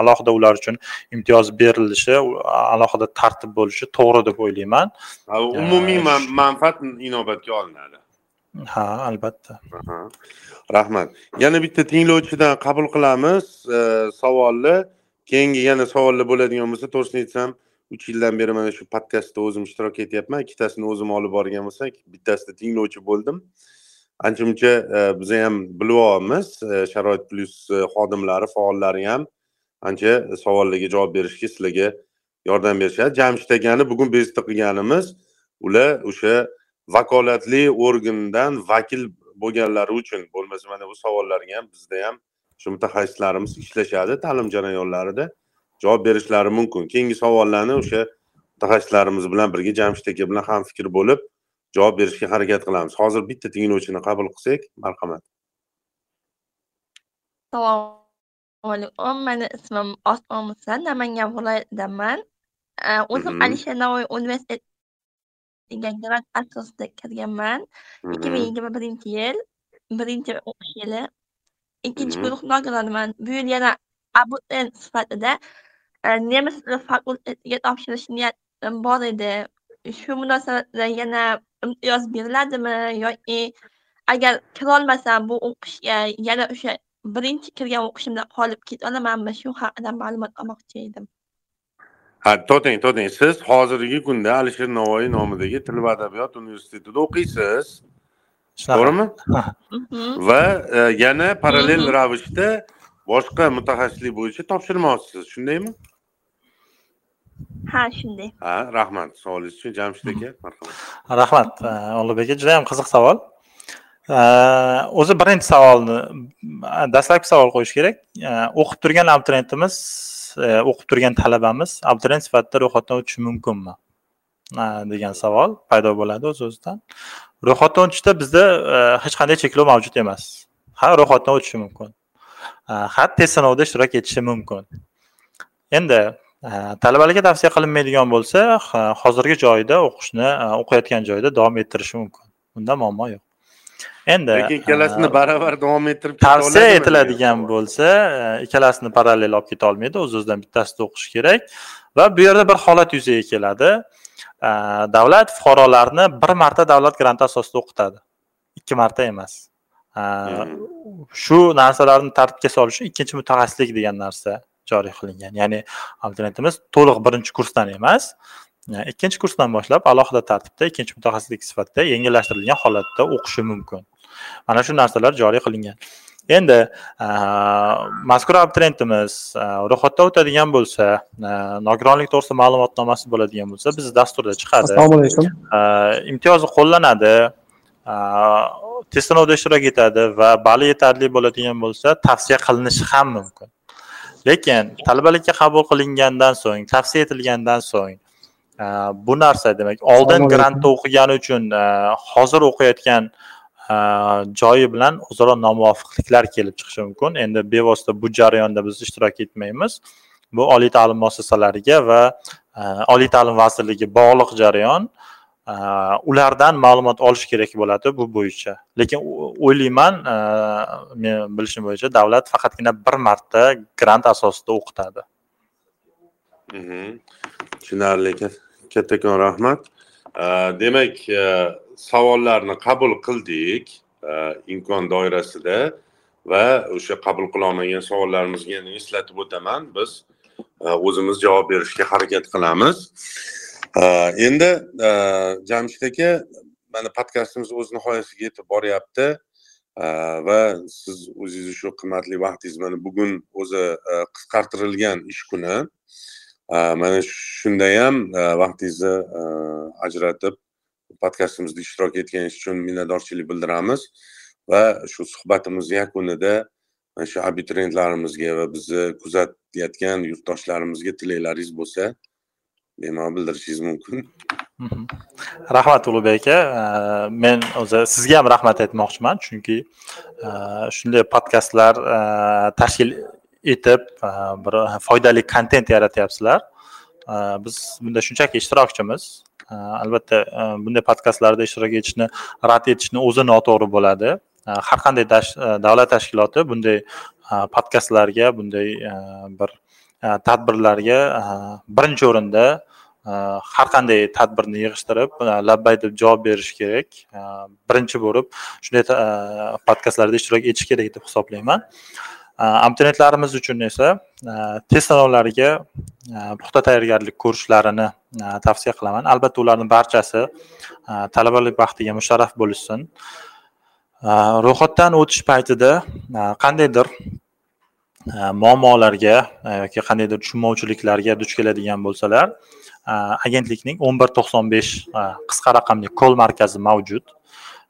Alohida ular uchun imtiyoz berilishi alohida tartib bo'lishi to'g'ri deb o'ylayman. Umumiy manfaat inobatga olinadi ha albatta. Rahmat. Yana bitta tinglovchidan qabul qilamiz. Savolni. Keyingi yana savollar bo'ladigan bo'lsa to'g'risini aytsam uch yildan beri mana shu podkastda o'zim ishtirok etyapman. Ikkitasini o'zim olib borgan bo'lsak bittasida tinglovchi bo'ldim. Ancha muncha e, biza ham bilib olamiz. E, Sharoit plyus e, xodimlari faollari ham ancha savollarga javob berishga sizlarga yordam berishadi jamshid akani bugun bezovta qilganimiz. Ular o'sha vakolatli organdan vakil bo'lganlari uchun bo'lmasa mana bu savollarga ham bizda ham shu mutaxassislarimiz ishlashadi ta'lim jarayonlarida javob berishlari mumkin. Keyingi savollarni o'sha mutaxassislarimiz bilan birga jamshid aka bilan hamfikr bo'lib javob berishga harakat qilamiz. Hozir bitta tinglovchini qabul qilsak marhamat. Assalomu alaykum mani ismim osmon musa namangan viloyatidanman o'zim Mhm. alisher navoiy universitetiga grant asosida kirganman ikki ming yigirma birinchi yil birinchi o'qish yili ikkinchi guruh nogironman bu yil yana abituriyent sifatida nemis tili fakultetiga topshirish niyatim bor edi shu munosabat bilan yana imtiyoz beriladimi yoki agar kirolmasam bu o'qishga yana o'sha birinchi kirgan o'qishimda qolib ketolamanmi shu haqida ma'lumot olmoqchi edim ha to'xtang to'xtang siz hozirgi kunda alisher navoiy nomidagi til va adabiyot universitetida o'qiysiz. To'g'rimi? [laughs] Va e, yana parallel ravishda boshqa mutaxassislik bo'yicha topshirmoqchisiz. Shundaymi? Ha shunday. Ha rahmat. Savolingiz uchun jamshid aka marhamat. Rahmat ulug'bek aka juda yam qiziq savol. O'zi birinchi savolni dastlabki savol qo'yish kerak. O'qib turgan abituriyentimiz e, E, o'qib turgan talabamiz abituriyent sifatida ro'yxatdan o'tishi mumkinmi? Degan savol paydo bo'ladi o'z o'zidan. Ro'yxatdan o'tishda bizda e, hech qanday cheklov mavjud emas. Ha ro'yxatdan o'tishi mumkin. E, ha test sinovida ishtirok etishi mumkin. Endi talabalarga tavsiya qilinmaydigan bo'lsa hozirgi joyida o'qishni o'qiyotgan joyida davom ettirishi mumkin. Bunda muammo yo'q. Endi lekin ikkalasini e, baravar davom ettirib tavsiya etiladigan bo'lsa e, ikkalasini parallel olib keta olmaydi o'z o'zidan bittasida o'qish kerak. Va bu yerda bir holat yuzaga keladi. E, davlat fuqarolarni bir marta davlat granti asosida o'qitadi. Ikki marta emas. E, shu narsalarni tartibga solish uchun ikkinchi mutaxassislik degan narsa joriy qilingan. Ya'ni abituriyentimiz to'liq birinchi kursdan emas ikkinchi kursdan boshlab alohida tartibda ikkinchi mutaxassislik sifatida yengillashtirilgan holatda o'qishi mumkin mana shu narsalar joriy qilingan. Endi mazkur abituriyentimiz e, ro'yxatdan o'tadigan bo'lsa nogironlik to'g'risida ma'lumotnomasi bo'ladigan bo'lsa biz dasturda chiqadi. Assalomu alaykum. Imtiyozi qo'llanadi test sinovida ishtirok etadi va bali yetarli bo'ladigan bo'lsa tavsiya qilinishi ham mumkin. Lekin talabalikka qabul qilingandan so'ng tavsiya etilgandan so'ng bu narsa demak oldin grantda o'qigani uchun hozir o'qiyotgan joyi bilan o'zaro nomuvofiqliklar kelib chiqishi mumkin. Endi bevosita bu jarayonda biz ishtirok etmaymiz. Bu oliy ta'lim muassasalariga va oliy ta'lim vazirligi bog'liq jarayon ulardan ma'lumot olish kerak bo'ladi bu bo'yicha. Lekin o'ylayman men bilishim bo'yicha davlat faqatgina bir marta grant asosida o'qitadi. Mhm. tushunarli kattakon rahmat. Demak savollarni qabul qildik e, imkon doirasida va o'sha qabul qilolmagan savollarimizga yana eslatib o'taman. Biz e, o'zimiz javob berishga harakat qilamiz. E, endi jamshid aka mana podkastimiz o'z nihoyasiga yetib boryapti. Va siz o'zingizni shu qimmatli vaqtingiz mana bugun o'zi qisqartirilgan ish kuni. Mana shunda ham vaqtingizni ajratib podkastimizda ishtirok etganingiz uchun minnatdorchilik bildiramiz. Va shu suhbatimiz yakunida mana shu abituriyentlarimizga va bizni kuzatayotgan yurtdoshlarimizga tilaklaringiz bo'lsa bemalol bildirishingiz mumkin. Mhm. Rahmat ulug'bek aka. Men o'zi sizga ham rahmat aytmoqchiman. Chunki e, shunday podkastlar e, tashkil etib e, bir foydali kontent yaratyapsizlar biz bunda shunchaki ishtirokchimiz. Э, albatta э, bunday podkastlarda ishtirok etishni rad etishni o'zi noto'g'ri bo'ladi. Э, har qanday davlat tashkiloti bunday podkastlarga bunday bir tadbirlarga birinchi o'rinda har qanday tadbirni yig'ishtirib labbay deb javob berish kerak. Birinchi bo'lib shunday podkastlarda ishtirok etish kerak deb hisoblayman. Э, abituriyentlarimiz uchun esa э, test sinovlariga э, puxta tayyorgarlik ko'rishlarini tavsiya qilaman. Albatta ularni barchasi talabalik baxtiga musharraf bo'lishsin. Ro'yxatdan o'tish paytida qandaydir muammolarga e, yoki qandaydir tushunmovchiliklarga duch keladigan bo'lsalar e, agentlikning o'n bir to'qson besh e, qisqa raqamli kol markazi mavjud.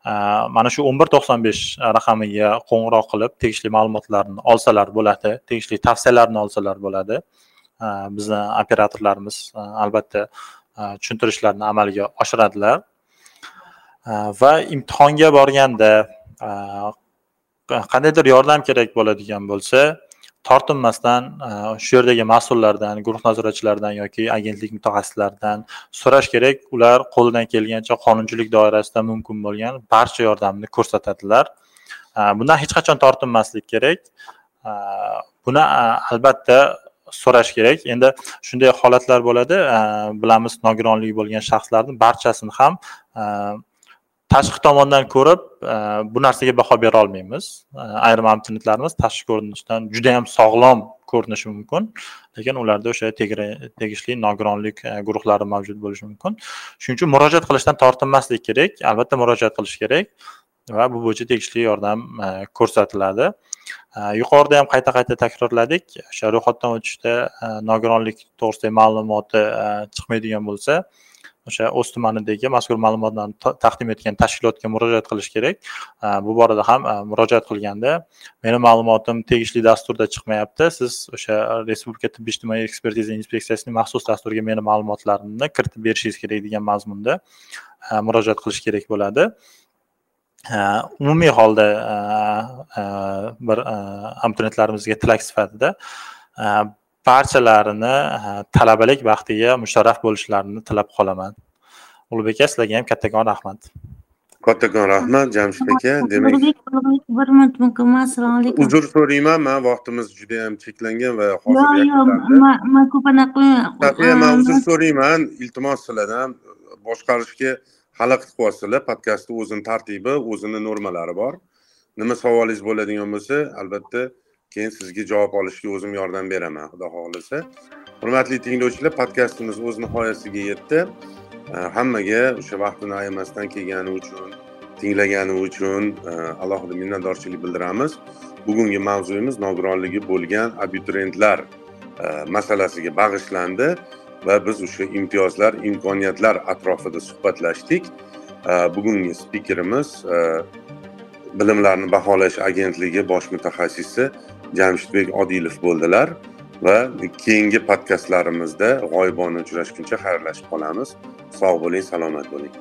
Mana shu o'n bir to'qson besh e, raqamiga qo'ng'iroq qilib tegishli ma'lumotlarni olsalar bo'ladi tegishli tavsiyalarni olsalar bo'ladi. Bizni operatorlarimiz e, albatta e, tushuntirishlarni amalga oshiradilar. Va imtihonga borganda qandaydir yordam kerak bo'ladigan bo'lsa tortinmasdan e, shu yerdagi mas'ullardan guruh nazoratchilaridan yoki agentlik mutaxassislaridan so'rash kerak. Ular qo'lidan kelgancha qonunchilik doirasida mumkin bo'lgan barcha yordamni ko'rsatadilar. E, bundan hech qachon tortinmaslik kerak. E, buni albatta so'rash kerak. Endi shunday holatlar bo'ladi. Bilamiz nogironligi bo'lgan shaxslarni barchasini ham tashqi tomondan ko'rib e, bu narsaga baho bera olmaymiz. E, ayrim abituriyentlarimiz tashqi ko'rinishdan juda yam sog'lom ko'rinishi mumkin lekin ularda o'sha tegishli nogironlik e, guruhlari mavjud bo'lishi mumkin. Shuning uchun murojaat qilishdan tortinmaslik kerak albatta murojaat qilish kerak va bu bo'yicha tegishli yordam ko'rsatiladi. Yuqorida ham qayta qayta takrorladik. O'sha ro'yxatdan o'tishda nogironlik to'g'risidagi ma'lumoti chiqmaydigan bo'lsa o'sha o'z tumanidagi mazkur ma'lumotlarni taqdim etgan tashkilotga murojaat qilish kerak. Э, bu borada ham э, murojaat qilganda meni ma'lumotim tegishli dasturda chiqmayapti. Siz o'sha respublika tibbiy ijtimoiy ekspertiza inspeksiyasining maxsus dasturiga meni ma'lumotlarimni kiritib berishingiz kerak degan mazmunda э, murojaat qilish kerak bo'ladi. Umumiy holda bir abituriyentlarimizga tilak sifatida barchalarini talabalik baxtiga musharraf bo'lishlarini tilab qolaman. Ulug'bek aka sizlarga ham kattakon rahmat. Kattakon rahmat jamshid aka demak bir minut mumkinmi assalomu alaykum. uzr so'rayman man vaqtimiz juda yam cheklangan va hozir yo'q yo'q man ko'p anaqa man uzr so'rayman iltimos sizlardan boshqarishga xalaqit qilyapsizlar podkastni o'zini tartibi o'zini normalari bor. Nima savolingiz bo'ladigan bo'lsa albatta keyin sizga javob olishga o'zim yordam beraman xudo xohlasa. Hurmatli tinglovchilar podkastimiz o'z nihoyasiga yetdi. Hammaga o'sha vaqtini ayamasdan kelgani uchun tinglagani uchun e, alohida minnatdorchilik bildiramiz. Bugungi mavzuyimiz nogironligi bo'lgan abituriyentlar e, masalasiga bag'ishlandi va biz o'sha imtiyozlar imkoniyatlar atrofida suhbatlashdik. E, bugungi spikerimiz bilimlarni baholash agentligi bosh mutaxassisi jamshidbek odilov bo'ldilar va keyingi podkastlarimizda g'oyibona uchrashguncha xayrlashib qolamiz. Sog' bo'ling salomat bo'ling.